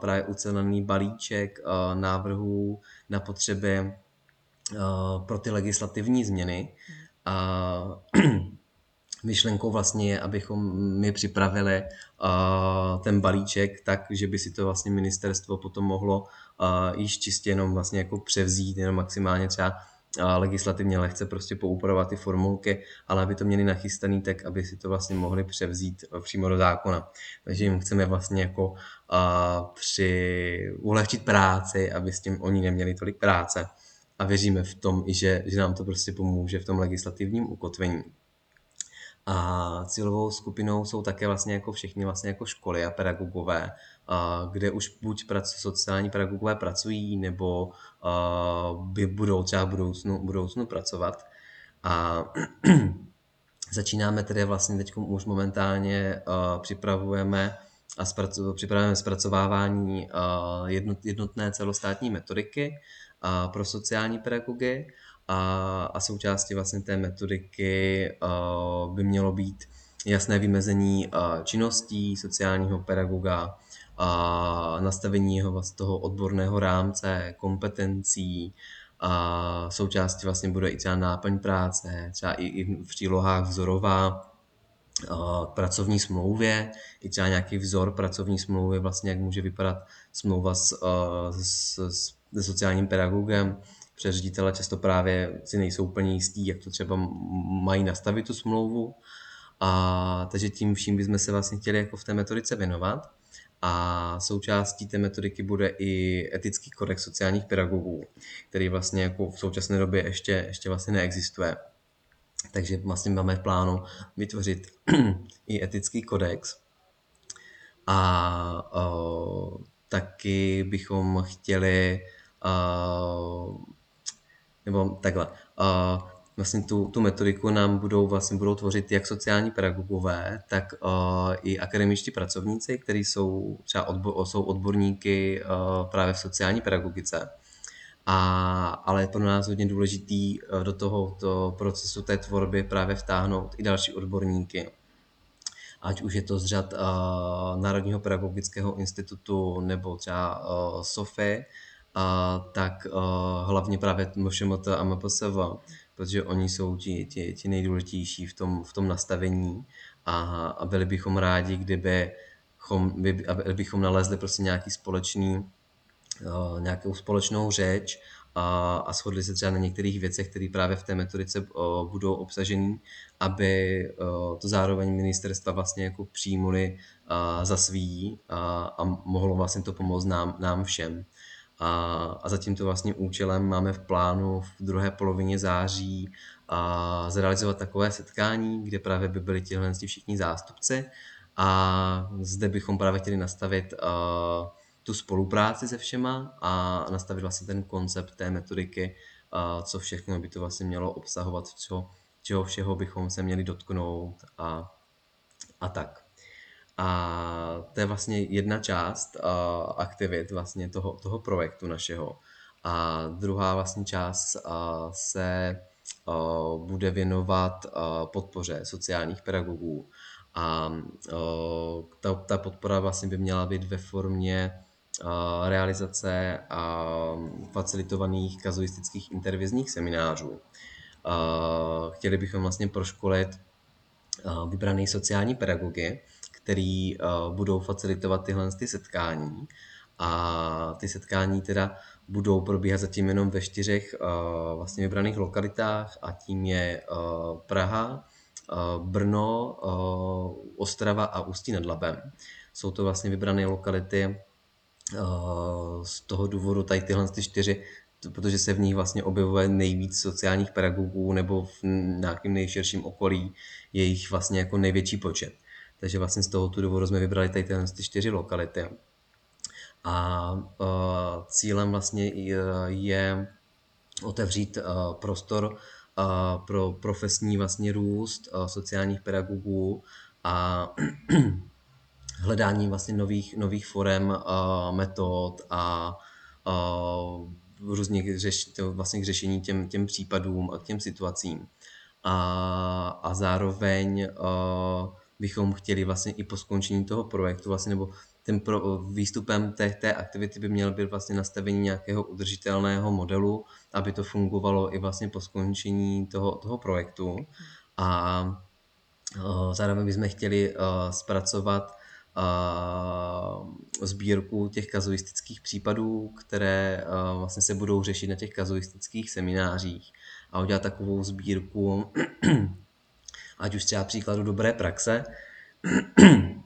právě ucelený balíček návrhů na potřeby pro ty legislativní změny. A myšlenkou vlastně je, abychom my připravili uh, ten balíček tak, že by si to vlastně ministerstvo potom mohlo uh, již čistě jenom vlastně jako převzít, jenom maximálně třeba uh, legislativně lehce prostě poupravovat ty formulky, ale aby to měli nachystaný tak, aby si to vlastně mohli převzít přímo do zákona. Takže jim chceme vlastně jako uh, při ulehčit práci, aby s tím oni neměli tolik práce a věříme v tom, že, že nám to prostě pomůže v tom legislativním ukotvení. A cílovou skupinou jsou také vlastně jako všechny vlastně jako školy a pedagogové, kde už buď prac, sociální pedagogové pracují, nebo by budou třeba v budoucnu, budoucnu pracovat. A začínáme tedy vlastně teď už momentálně připravujeme a zpracu, připravujeme zpracovávání jednotné celostátní metodiky pro sociální pedagogy a, a součástí vlastně té metodiky uh, by mělo být jasné vymezení uh, činností sociálního pedagoga, a nastavení jeho vlastně toho odborného rámce, kompetencí, a součástí vlastně bude i třeba náplň práce, třeba i, i v přílohách vzorová k pracovní smlouvě, i třeba nějaký vzor pracovní smlouvy, vlastně jak může vypadat smlouva s, s, s, s sociálním pedagogem, protože ředitele často právě si nejsou úplně jistí, jak to třeba mají nastavit tu smlouvu. A, takže tím vším bychom se vlastně chtěli jako v té metodice věnovat. A součástí té metodiky bude i etický kodex sociálních pedagogů, který vlastně jako v současné době ještě, ještě vlastně neexistuje. Takže vlastně máme v plánu vytvořit i etický kodex. A o, taky bychom chtěli o, nebo takhle. Uh, vlastně tu, tu metodiku nám budou vlastně budou tvořit jak sociální pedagogové, tak uh, i akademičtí pracovníci, kteří jsou třeba odbo, jsou odborníky uh, právě v sociální pedagogice. A, ale je pro nás hodně důležitý uh, do tohoto procesu té tvorby právě vtáhnout i další odborníky. Ať už je to z řad uh, Národního pedagogického institutu nebo třeba uh, SOFY, a, tak a, hlavně právě MŠMT a MPSV, protože oni jsou ti, ti, ti nejdůležitější v tom, v tom nastavení a, a byli bychom rádi, kdyby chom, by, bychom nalezli prostě nějaký společný, uh, nějakou společnou řeč a, a shodli se třeba na některých věcech, které právě v té metodice uh, budou obsažený, aby uh, to zároveň ministerstva vlastně jako přijmuli za svý a, a mohlo vlastně to pomoct nám, nám všem. A, a za tímto vlastně účelem máme v plánu v druhé polovině září a zrealizovat takové setkání, kde právě by byli tihle všichni zástupci a zde bychom právě chtěli nastavit a, tu spolupráci se všema a nastavit vlastně ten koncept té metodiky, co všechno by to vlastně mělo obsahovat, čeho, čeho všeho bychom se měli dotknout a, a tak. A to je vlastně jedna část uh, aktivit vlastně toho, toho projektu našeho. A druhá vlastně část uh, se uh, bude věnovat uh, podpoře sociálních pedagogů. A uh, ta, ta podpora vlastně by měla být ve formě uh, realizace a facilitovaných kazuistických intervizních seminářů. Uh, chtěli bychom vlastně proškolit uh, vybrané sociální pedagogy, který uh, budou facilitovat tyhle ty setkání. A ty setkání teda budou probíhat zatím jenom ve čtyřech uh, vlastně vybraných lokalitách a tím je uh, Praha, Brno, Ostrava a Ústí nad Labem. Jsou to vlastně vybrané lokality z toho důvodu tady tyhle ty čtyři protože se v nich vlastně objevuje nejvíc sociálních pedagogů nebo v nějakém nejširším okolí je jich vlastně jako největší počet. Takže vlastně z toho důvodu jsme vybrali tady tyhle ty čtyři lokality. A uh, cílem vlastně je otevřít uh, prostor pro profesní vlastně růst sociálních pedagogů a hledání vlastně nových, nových forem, metod a různých řeš, vlastně k řešení těm, těm případům a k těm situacím. A, a zároveň uh, bychom chtěli vlastně i po skončení toho projektu, vlastně, nebo ten pro, výstupem té, té aktivity by měl být vlastně nastavení nějakého udržitelného modelu, aby to fungovalo i vlastně po skončení toho, toho projektu. A zároveň bychom chtěli zpracovat sbírku těch kazuistických případů, které vlastně se budou řešit na těch kazuistických seminářích a udělat takovou sbírku ať už třeba příkladu dobré praxe,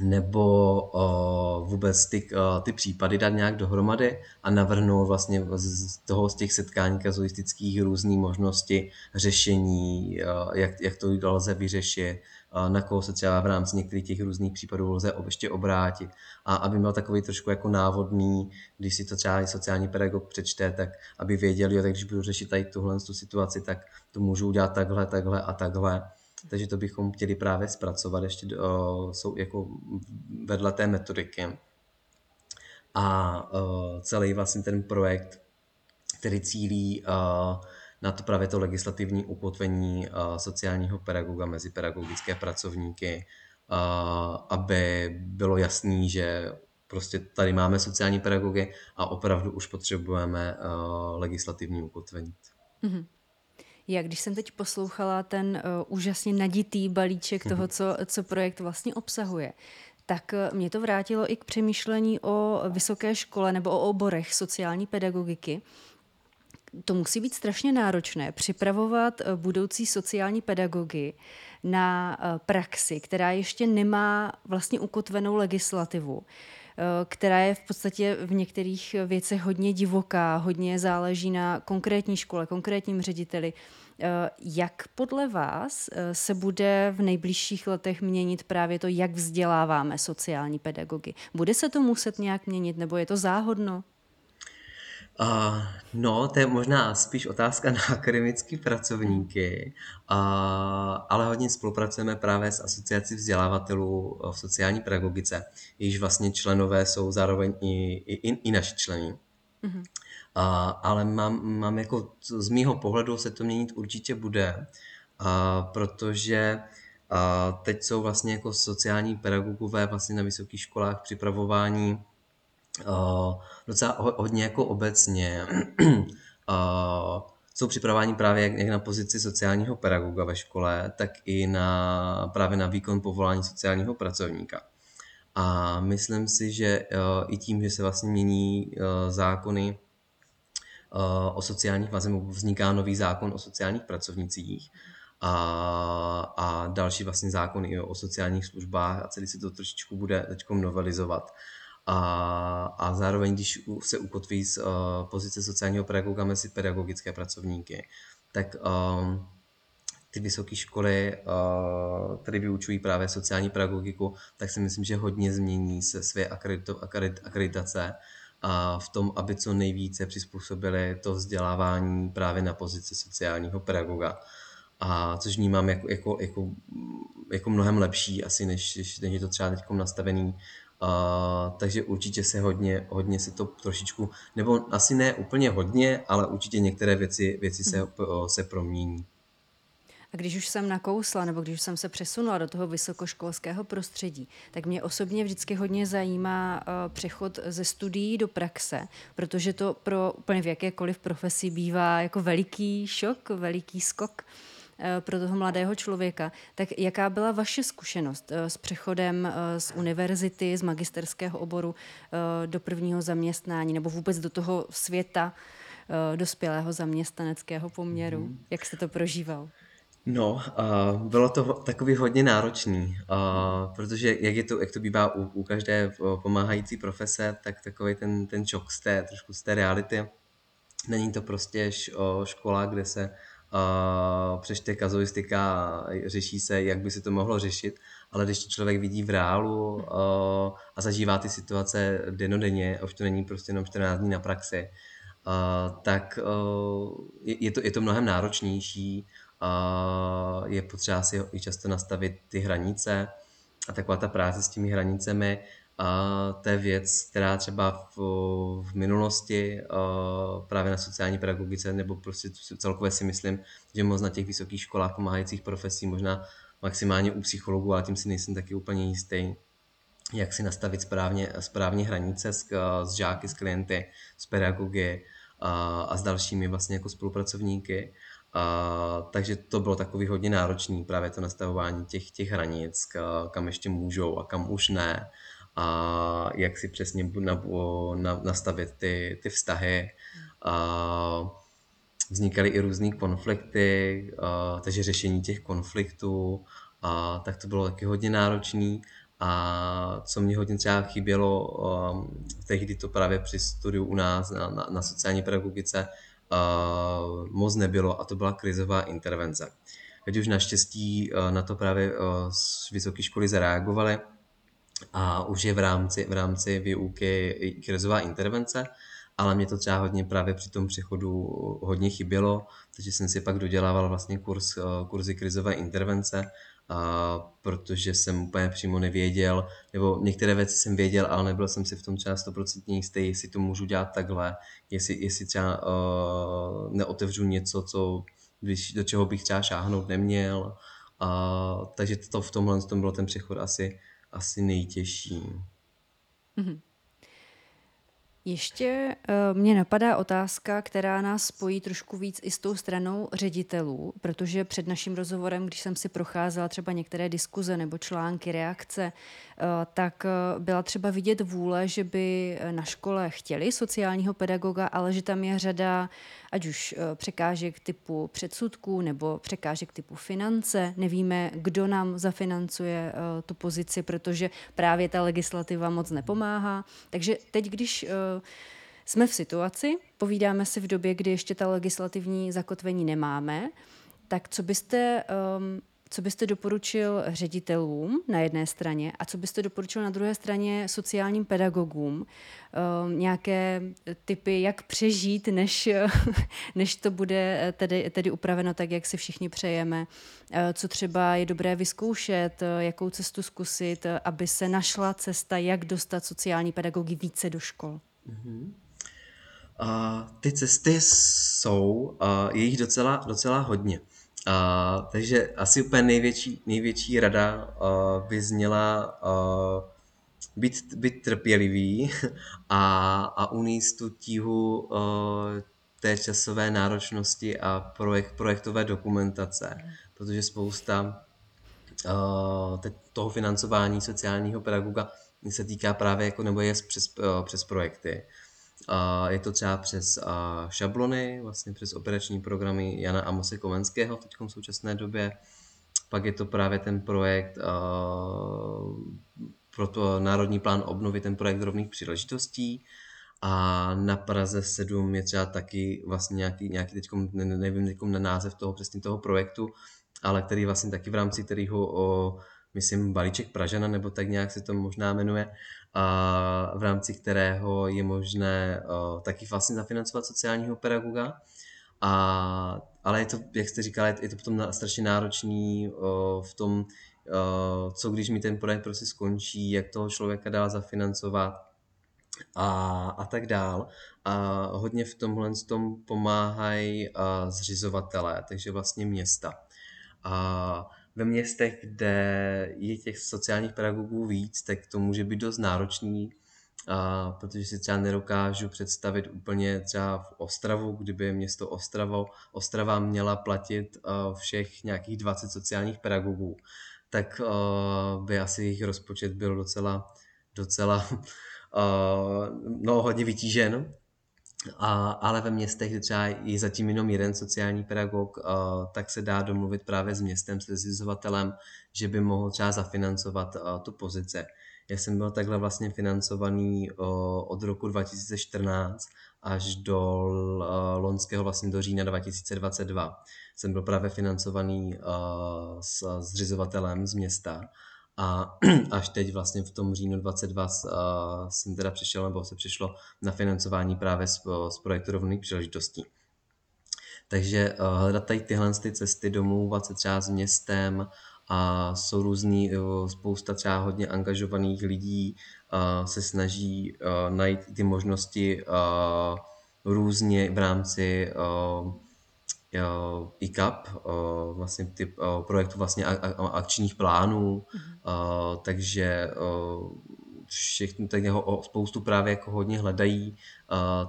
nebo uh, vůbec ty, uh, ty případy dát nějak dohromady a navrhnout vlastně z toho z těch setkání kazuistických různé možnosti řešení, uh, jak, jak to lze vyřešit, uh, na koho se třeba v rámci některých těch různých případů lze ještě obrátit. A aby byl takový trošku jako návodný, když si to třeba sociální pedagog přečte, tak aby věděl, jo, tak když budu řešit tady tuhle tu situaci, tak to můžu udělat takhle, takhle a takhle takže to bychom chtěli právě zpracovat ještě do, jsou jako vedle té metodiky. A uh, celý vlastně ten projekt, který cílí uh, na to právě to legislativní ukotvení uh, sociálního pedagoga mezi pedagogické pracovníky, uh, aby bylo jasný, že prostě tady máme sociální pedagogy a opravdu už potřebujeme uh, legislativní ukotvení. Mm-hmm. Já, když jsem teď poslouchala ten uh, úžasně naditý balíček toho, mhm. co, co projekt vlastně obsahuje, tak uh, mě to vrátilo i k přemýšlení o vysoké škole nebo o oborech sociální pedagogiky. To musí být strašně náročné připravovat uh, budoucí sociální pedagogy na praxi, která ještě nemá vlastně ukotvenou legislativu která je v podstatě v některých věcech hodně divoká, hodně záleží na konkrétní škole, konkrétním řediteli. Eh, jak podle vás eh, se bude v nejbližších letech měnit právě to, jak vzděláváme sociální pedagogy? Bude se to muset nějak měnit, nebo je to záhodno? Uh, no, to je možná spíš otázka na akademické pracovníky, uh, ale hodně spolupracujeme právě s asociací vzdělávatelů v sociální pedagogice, jejíž vlastně členové jsou zároveň i, i, i naši členy. Mm-hmm. A, ale mám, mám jako, z mýho pohledu se to měnit určitě bude, a, protože a teď jsou vlastně jako sociální pedagogové vlastně na vysokých školách připravování a, docela hodně jako obecně. a, jsou připravováni právě jak, jak na pozici sociálního pedagoga ve škole, tak i na, právě na výkon povolání sociálního pracovníka. A myslím si, že uh, i tím, že se vlastně mění uh, zákony o sociálních, vlastně vzniká nový zákon o sociálních pracovnicích a, a další vlastně zákon i o sociálních službách a celý se to trošičku bude teď novelizovat. A, a zároveň, když se ukotví z uh, pozice sociálního pedagoga mezi pedagogické pracovníky, tak um, ty vysoké školy, které vyučují právě sociální pedagogiku, tak si myslím, že hodně změní se své akreditace a v tom, aby co nejvíce přizpůsobili to vzdělávání právě na pozici sociálního pedagoga. A což vnímám jako, jako, jako, jako mnohem lepší asi, než, než je to třeba teď nastavený. Uh, takže určitě se hodně, hodně se to trošičku, nebo asi ne úplně hodně, ale určitě některé věci, věci se, uh, se promění. A když už jsem nakousla, nebo když už jsem se přesunula do toho vysokoškolského prostředí, tak mě osobně vždycky hodně zajímá uh, přechod ze studií do praxe, protože to pro úplně v jakékoliv profesi bývá jako veliký šok, veliký skok uh, pro toho mladého člověka. Tak jaká byla vaše zkušenost uh, s přechodem z univerzity, z magisterského oboru do prvního zaměstnání nebo vůbec do toho světa dospělého zaměstnaneckého poměru? Mm. Jak jste to prožíval? No, uh, bylo to takový hodně náročný, uh, protože jak, je to, jak to bývá u, u každé pomáhající profese, tak takový ten, ten šok z té, trošku z té reality. Není to prostě škola, kde se uh, přečte kazuistika řeší se, jak by se to mohlo řešit, ale když to člověk vidí v reálu uh, a zažívá ty situace denodenně, a už to není prostě jenom 14 dní na praxi, uh, tak uh, je, je, to, je to mnohem náročnější a je potřeba si i často nastavit ty hranice a taková ta práce s těmi hranicemi a to je věc, která třeba v, v minulosti právě na sociální pedagogice nebo prostě celkově si myslím, že moc na těch vysokých školách pomáhajících profesí, možná maximálně u psychologů, ale tím si nejsem taky úplně jistý, jak si nastavit správně, správně hranice s, s žáky, s klienty, s pedagogy a, a s dalšími vlastně jako spolupracovníky. A, takže to bylo takový hodně náročný, právě to nastavování těch, těch hranic, kam ještě můžou a kam už ne. A jak si přesně na, na, nastavit ty, ty vztahy. A, vznikaly i různé konflikty, a, takže řešení těch konfliktů, a, tak to bylo taky hodně náročný. A co mě hodně třeba chybělo, um, tehdy to právě při studiu u nás na, na, na sociální pedagogice, moc nebylo a to byla krizová intervence. Teď už naštěstí uh, na to právě z vysoké školy zareagovali a už je v rámci, v rámci výuky krizová intervence, ale mě to třeba hodně právě při tom přechodu hodně chybělo, takže jsem si pak dodělával vlastně kurz, kurzy krizové intervence a protože jsem úplně přímo nevěděl, nebo některé věci jsem věděl, ale nebyl jsem si v tom třeba 100% jistý, jestli to můžu dělat takhle, jestli, jestli třeba uh, neotevřu něco, co, když, do čeho bych třeba šáhnout neměl. Uh, takže to v tomhle tom bylo ten přechod asi, asi nejtěžší. Mm-hmm. Ještě uh, mě napadá otázka, která nás spojí trošku víc i s tou stranou ředitelů, protože před naším rozhovorem, když jsem si procházela třeba některé diskuze nebo články, reakce, uh, tak uh, byla třeba vidět vůle, že by na škole chtěli sociálního pedagoga, ale že tam je řada ať už překážek typu předsudků nebo překážek typu finance. Nevíme, kdo nám zafinancuje tu pozici, protože právě ta legislativa moc nepomáhá. Takže teď, když jsme v situaci, povídáme si v době, kdy ještě ta legislativní zakotvení nemáme, tak co byste, um, co byste doporučil ředitelům na jedné straně a co byste doporučil na druhé straně sociálním pedagogům? Um, nějaké typy, jak přežít, než, než to bude tedy, tedy upraveno tak, jak si všichni přejeme? Uh, co třeba je dobré vyzkoušet, jakou cestu zkusit, aby se našla cesta, jak dostat sociální pedagogy více do škol? Uh, ty cesty jsou, uh, je jich docela, docela hodně. Uh, takže asi úplně největší, největší rada uh, by zněla uh, být, být trpělivý a, a uníst tu tíhu uh, té časové náročnosti a projekt, projektové dokumentace, protože spousta uh, toho financování sociálního pedagoga se týká právě jako, nebo je přes, uh, přes projekty. Je to třeba přes a, šablony, vlastně přes operační programy Jana Amose Komenského teď v současné době. Pak je to právě ten projekt a, pro to Národní plán obnovy, ten projekt rovných příležitostí. A na Praze 7 je třeba taky vlastně nějaký, nějaký teďkom, nevím teďkom na název toho přesně toho projektu, ale který vlastně taky v rámci kterého, myslím, balíček Pražana, nebo tak nějak se to možná jmenuje, a v rámci kterého je možné taky vlastně zafinancovat sociálního pedagoga. A, ale je to, jak jste říkal, je to potom strašně náročný v tom, co když mi ten projekt prostě skončí, jak toho člověka dál zafinancovat a, a tak dál. A hodně v tomhle tom pomáhají zřizovatelé, takže vlastně města. A ve městech, kde je těch sociálních pedagogů víc, tak to může být dost náročný, a protože si třeba nedokážu představit úplně třeba v Ostravu, kdyby město Ostravo, Ostrava měla platit všech nějakých 20 sociálních pedagogů, tak by asi jejich rozpočet byl docela, docela no, hodně vytížen. A, ale ve městech, kde třeba je zatím jenom jeden sociální pedagog, a, tak se dá domluvit právě s městem, s zřizovatelem, že by mohl třeba zafinancovat a, tu pozici. Já jsem byl takhle vlastně financovaný od roku 2014 až do loňského vlastně do října 2022. Jsem byl právě financovaný s zřizovatelem z města a až teď vlastně v tom říjnu 22 uh, jsem teda přišel, nebo se přišlo na financování právě z, z projektu rovných příležitostí. Takže uh, hledat tady tyhle ty cesty, domlouvat se třeba s městem, a jsou různý, spousta třeba hodně angažovaných lidí se snaží najít ty možnosti různě v rámci ICAP, vlastně ty projektu vlastně akčních plánů, mm-hmm. takže všechny tak jeho spoustu právě jako hodně hledají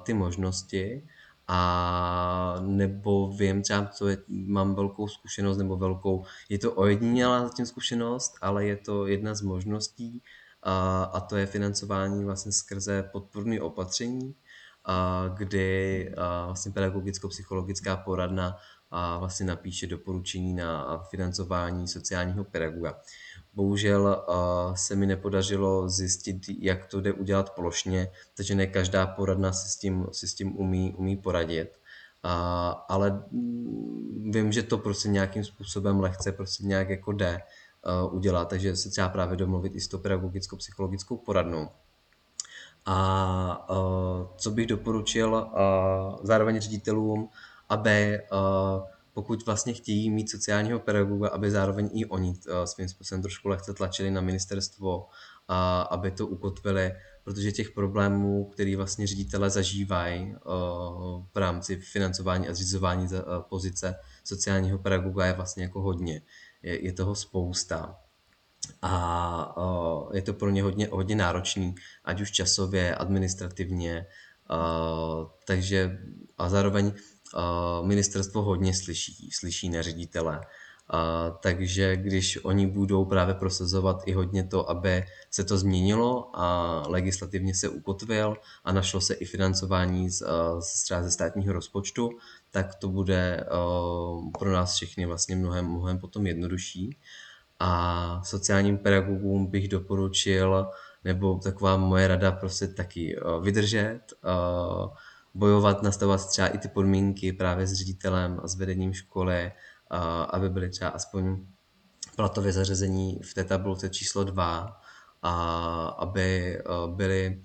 ty možnosti. A nebo vím třeba, co je, mám velkou zkušenost nebo velkou, je to ojedinělá zatím zkušenost, ale je to jedna z možností a, a to je financování vlastně skrze podporné opatření, kdy vlastně pedagogicko-psychologická poradna vlastně napíše doporučení na financování sociálního pedagoga. Bohužel se mi nepodařilo zjistit, jak to jde udělat plošně, takže ne každá poradna si s tím, si s tím umí, umí poradit. A, ale mm, vím, že to prostě nějakým způsobem lehce prostě nějak jako jde udělat, takže se třeba právě domluvit i s tou pedagogicko-psychologickou poradnou. A uh, co bych doporučil uh, zároveň ředitelům, aby uh, pokud vlastně chtějí mít sociálního pedagoga, aby zároveň i oni uh, svým způsobem trošku lehce tlačili na ministerstvo, a aby to ukotvili, protože těch problémů, který vlastně ředitele zažívají uh, v rámci financování a zřizování uh, pozice sociálního pedagoga je vlastně jako hodně. Je, je toho spousta a je to pro ně hodně, hodně náročný, ať už časově, administrativně, takže a zároveň ministerstvo hodně slyší, slyší na ředitele. Takže když oni budou právě prosazovat i hodně to, aby se to změnilo a legislativně se ukotvil a našlo se i financování z, z ze státního rozpočtu, tak to bude pro nás všechny vlastně mnohem, mnohem potom jednodušší. A sociálním pedagogům bych doporučil, nebo taková moje rada prostě taky uh, vydržet, uh, bojovat, nastavovat třeba i ty podmínky právě s ředitelem a s vedením školy, aby byly třeba aspoň platově zařazení v té tabulce číslo 2 a aby byli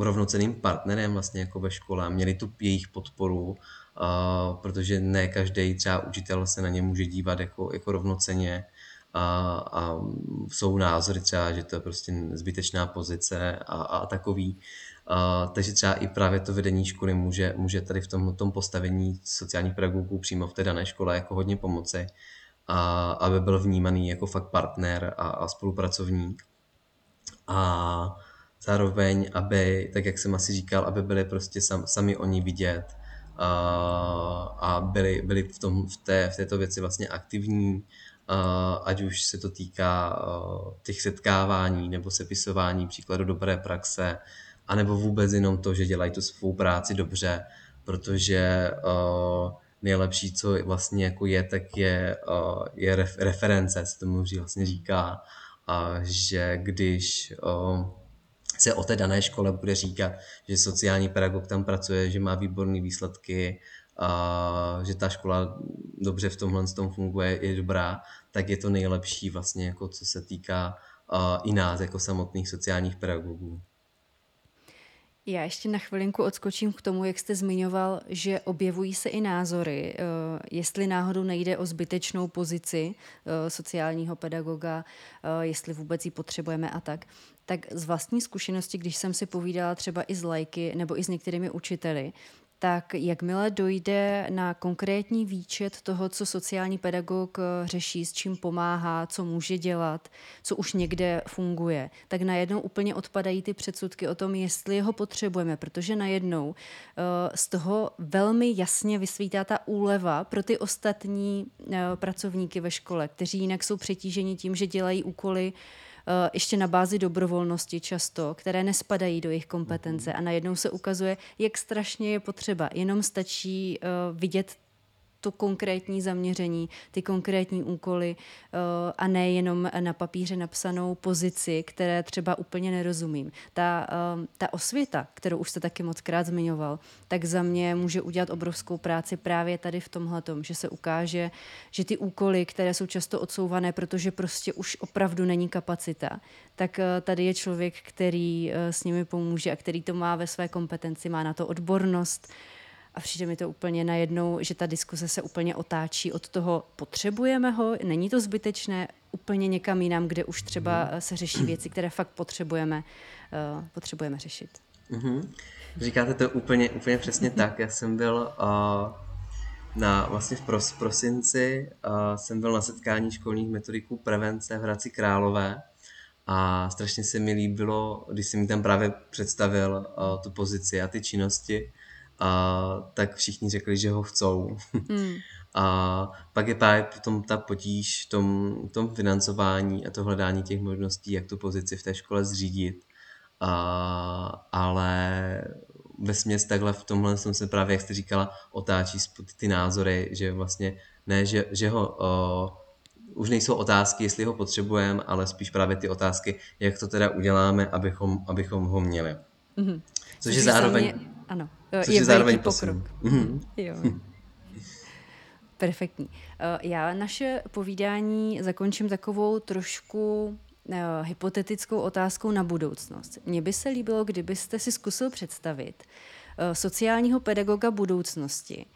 rovnoceným partnerem vlastně jako ve škole, měli tu jejich podporu, protože ne každý třeba učitel se na ně může dívat jako, jako rovnoceně a, a jsou názory třeba, že to je prostě zbytečná pozice a, a takový. Uh, takže třeba i právě to vedení školy může, může tady v tom, tom postavení sociálních pedagogů přímo v té dané škole jako hodně pomoci, a, aby byl vnímaný jako fakt partner a, a spolupracovník. A zároveň, aby, tak jak jsem asi říkal, aby byli prostě sam, sami oni vidět a, a byli, byli v, tom, v, té, v této věci vlastně aktivní, a, ať už se to týká a, těch setkávání nebo sepisování příkladu dobré praxe, anebo vůbec jenom to, že dělají tu svou práci dobře, protože uh, nejlepší, co vlastně jako je, tak je, uh, je ref, reference, se tomu vlastně říká, a že když uh, se o té dané škole bude říkat, že sociální pedagog tam pracuje, že má výborné výsledky a že ta škola dobře v tomhle tom funguje, je dobrá, tak je to nejlepší vlastně, jako co se týká i nás, jako samotných sociálních pedagogů. Já ještě na chvilinku odskočím k tomu, jak jste zmiňoval, že objevují se i názory, eh, jestli náhodou nejde o zbytečnou pozici eh, sociálního pedagoga, eh, jestli vůbec ji potřebujeme a tak. Tak z vlastní zkušenosti, když jsem si povídala třeba i s lajky nebo i s některými učiteli, tak jakmile dojde na konkrétní výčet toho, co sociální pedagog eh, řeší, s čím pomáhá, co může dělat, co už někde funguje, tak najednou úplně odpadají ty předsudky o tom, jestli ho potřebujeme, protože najednou eh, z toho velmi jasně vysvítá ta úleva pro ty ostatní eh, pracovníky ve škole, kteří jinak jsou přetíženi tím, že dělají úkoly ještě na bázi dobrovolnosti často, které nespadají do jejich kompetence mhm. a najednou se ukazuje, jak strašně je potřeba. Jenom stačí eh, vidět to konkrétní zaměření, ty konkrétní úkoly eh, a ne jenom na papíře napsanou pozici, které třeba úplně nerozumím. Ta, eh, ta osvěta, kterou už jste taky moc krát zmiňoval, tak za mě může udělat obrovskou práci právě tady v tomhle, že se ukáže, že ty úkoly, které jsou často odsouvané, protože prostě už opravdu není kapacita, tak eh, tady je člověk, který s nimi pomůže a který to má ve své kompetenci, má na to odbornost, a přijde mi to úplně najednou, že ta diskuse se úplně otáčí od toho, potřebujeme ho, není to zbytečné, úplně někam jinam, kde už třeba mhm. se řeší věci, které fakt potřebujeme, uh, potřebujeme řešit. Mm-hmm. Říkáte to úplně, úplně přesně tak. Já jsem byl uh, na, vlastně v pros, prosinci, uh, jsem byl na setkání školních metodiků prevence v Hradci Králové a strašně se mi líbilo, když jsem mi tam právě představil uh, tu pozici a ty činnosti, a tak všichni řekli, že ho chcou. Mm. A pak je právě potom ta potíž v tom, tom financování a to hledání těch možností, jak tu pozici v té škole zřídit. A, ale ve směs takhle v tomhle jsem se právě, jak jste říkala, otáčí ty, názory, že vlastně ne, že, že ho o, už nejsou otázky, jestli ho potřebujeme, ale spíš právě ty otázky, jak to teda uděláme, abychom, abychom ho měli. Mm-hmm. Což je zároveň... Mě, ano. Což je, je zároveň pokrok. Mm-hmm. Jo. Perfektní. Eh, já naše povídání zakončím takovou trošku uh, hypotetickou otázkou na budoucnost. Mně by se líbilo, kdybyste si zkusil představit uh, sociálního pedagoga budoucnosti,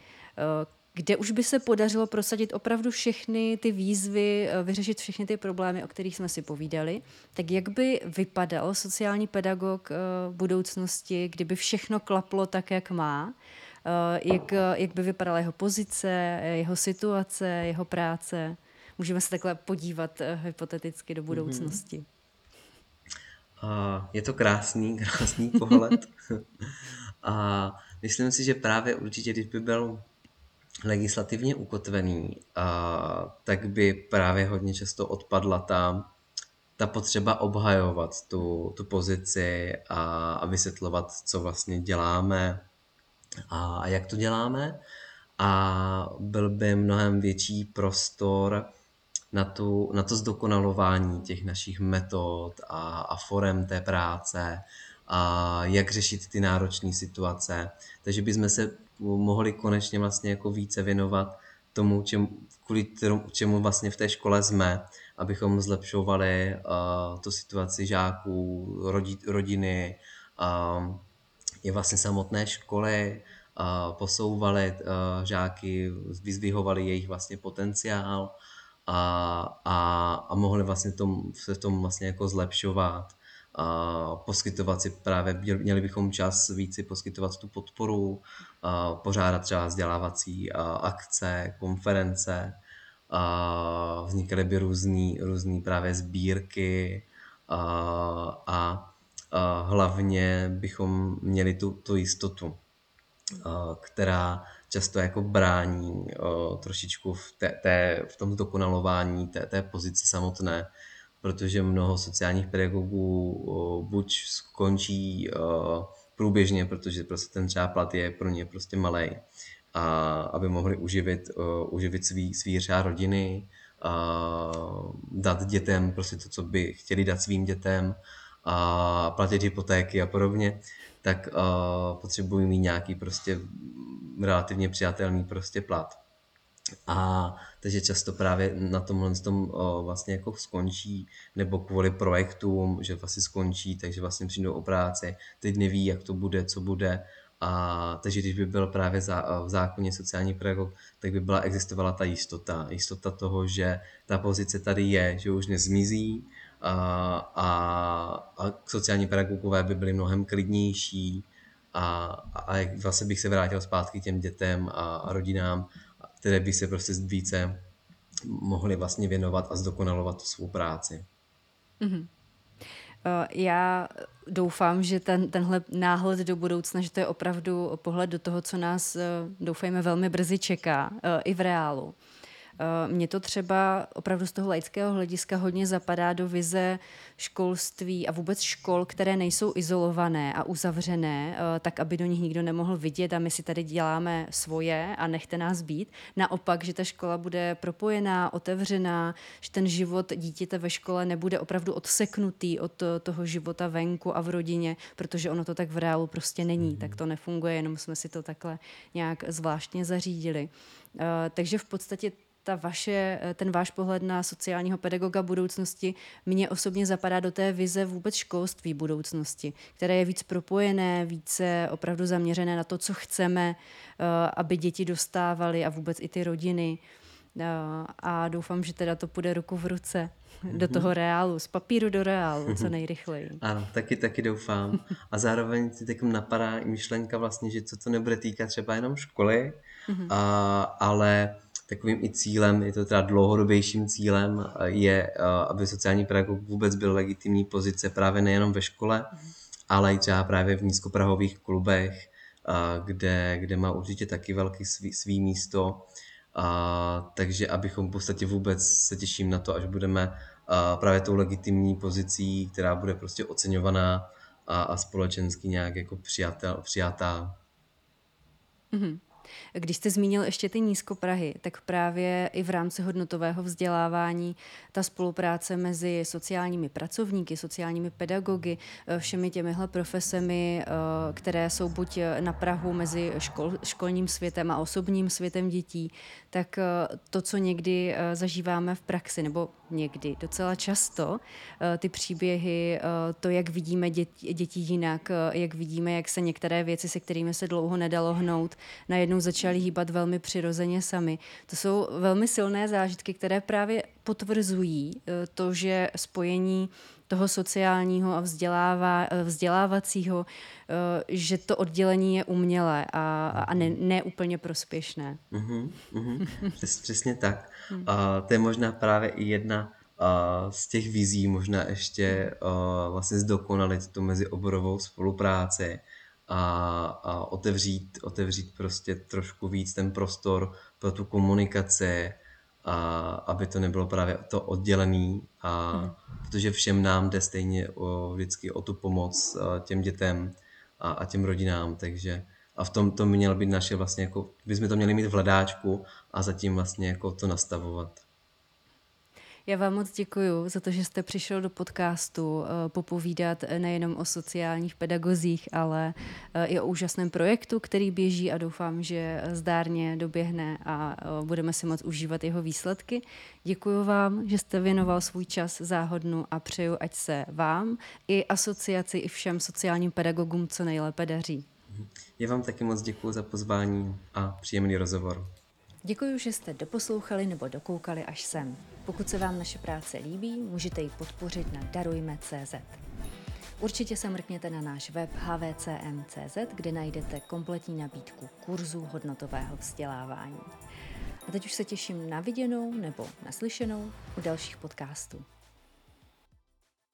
kde už by se podařilo prosadit opravdu všechny ty výzvy, eh, vyřešit všechny ty problémy, o kterých jsme si povídali, tak jak by vypadal sociální pedagog eh, v budoucnosti, kdyby všechno klaplo tak, jak má? Eh, jak, jak by vypadala jeho pozice, jeho situace, jeho práce? Můžeme se takhle podívat hypoteticky do mhm. budoucnosti. Uh, je to krásný, krásný pohled. A myslím si, že právě určitě, když by byl legislativně ukotvený, a, tak by právě hodně často odpadla ta, ta potřeba obhajovat tu, tu pozici a, a vysvětlovat, co vlastně děláme a, a jak to děláme. A byl by mnohem větší prostor na, tu, na to zdokonalování těch našich metod a, a forem té práce a jak řešit ty náročné situace. Takže bychom se mohli konečně vlastně jako více věnovat tomu, čemu, kvůli čemu vlastně v té škole jsme, abychom zlepšovali uh, tu situaci žáků, rodi, rodiny, uh, i vlastně samotné školy, uh, posouvali uh, žáky, vyzdvihovali jejich vlastně potenciál a, a, a mohli vlastně tom, se v tom vlastně jako zlepšovat a poskytovat si právě, měli bychom čas víc poskytovat tu podporu, a pořádat třeba vzdělávací akce, konference, a vznikaly by různý právě sbírky a, a, a hlavně bychom měli tu, tu jistotu, a, která často jako brání a, trošičku v, té, té, v tom dokonalování té, té pozice samotné, protože mnoho sociálních pedagogů buď skončí průběžně, protože prostě ten třeba plat je pro ně prostě malý, a aby mohli uživit, uživit svý, svý třeba rodiny, a dát dětem prostě to, co by chtěli dát svým dětem a platit hypotéky a podobně, tak potřebují mít nějaký prostě relativně přijatelný prostě plat. A takže často právě na tomhle tom vlastně jako skončí, nebo kvůli projektům, že vlastně skončí, takže vlastně přijdou o práci, teď neví, jak to bude, co bude. A takže když by byl právě za, v zákoně sociální pedagog, tak by byla existovala ta jistota. Jistota toho, že ta pozice tady je, že už nezmizí a, a, a sociální pedagogové by byli mnohem klidnější a, a, a vlastně bych se vrátil zpátky těm dětem a, a rodinám, které by se prostě více mohly vlastně věnovat a zdokonalovat tu svou práci. Mm-hmm. Já doufám, že ten, tenhle náhled do budoucna, že to je opravdu pohled do toho, co nás, eh, doufejme, velmi brzy čeká, eh, i v reálu. Eh, mně to třeba opravdu z toho laického hlediska hodně zapadá do vize školství a vůbec škol, které nejsou izolované a uzavřené, eh, tak aby do nich nikdo nemohl vidět a my si tady děláme svoje a nechte nás být. Naopak, že ta škola bude propojená, otevřená, že ten život dítěte ve škole nebude opravdu odseknutý od toho života venku a v rodině, protože ono to tak v reálu prostě není. Tak to nefunguje, jenom jsme si to takhle nějak zvláštně zařídili. Uh, takže v podstatě ta vaše, eh, ten váš pohled na sociálního pedagoga budoucnosti mě osobně zapadá do té vize vůbec školství budoucnosti, které je víc propojené, více opravdu zaměřené na to, co chceme, eh, aby děti dostávaly a vůbec i ty rodiny. Eh, a doufám, že teda to půjde ruku v ruce do toho reálu, z papíru do reálu, co nejrychleji. Ano, taky, taky doufám. A zároveň si teď napadá i myšlenka vlastně, že co to nebude týkat třeba jenom školy, mhm. a, ale takovým i cílem, je to teda dlouhodobějším cílem, je, aby sociální pedagog vůbec byl legitimní pozice právě nejenom ve škole, ale i třeba právě v nízkoprahových klubech, kde, kde má určitě taky velký svý, svý místo. A, takže abychom v podstatě vůbec se těším na to, až budeme a, právě tou legitimní pozicí, která bude prostě oceňovaná a, a společensky nějak jako přijatel, přijatá. Mm-hmm. Když jste zmínil ještě ty nízkoprahy, tak právě i v rámci hodnotového vzdělávání ta spolupráce mezi sociálními pracovníky, sociálními pedagogy, eh, všemi těmihle profesemi, eh, které jsou buď na Prahu mezi škol, školním světem a osobním světem dětí, tak eh, to, co někdy zažíváme v praxi, nebo někdy, docela často, ty příběhy, to, jak vidíme děti, děti jinak, jak vidíme, jak se některé věci, se kterými se dlouho nedalo hnout, najednou začaly hýbat velmi přirozeně sami. To jsou velmi silné zážitky, které právě potvrzují eh, to, že spojení toho sociálního a vzdělává, eh, vzdělávacího, eh, že to oddělení je umělé a, a ne, ne úplně prospěšné. Mm-hmm, mm-hmm. Přes, přesně tak. A to je možná právě i jedna z těch vizí možná ještě vlastně zdokonalit tu mezioborovou spolupráci a, a otevřít, otevřít prostě trošku víc ten prostor pro tu komunikaci, a aby to nebylo právě to oddělený, a, hmm. protože všem nám jde stejně o, vždycky o tu pomoc těm dětem a, a těm rodinám, takže a v tom to mělo být naše vlastně jako, bychom to měli mít v hledáčku a zatím vlastně jako to nastavovat. Já vám moc děkuji za to, že jste přišel do podcastu eh, popovídat nejenom o sociálních pedagozích, ale eh, i o úžasném projektu, který běží a doufám, že zdárně doběhne a eh, budeme si moc užívat jeho výsledky. Děkuji vám, že jste věnoval svůj čas záhodnu a přeju, ať se vám i asociaci i všem sociálním pedagogům co nejlépe daří. Já vám taky moc děkuji za pozvání a příjemný rozhovor. Děkuji, že jste doposlouchali nebo dokoukali až sem. Pokud se vám naše práce líbí, můžete ji podpořit na darujme.cz. Určitě se mrkněte na náš web hvcm.cz, kde najdete kompletní nabídku kurzů hodnotového vzdělávání. A teď už se těším na viděnou nebo naslyšenou u dalších podcastů.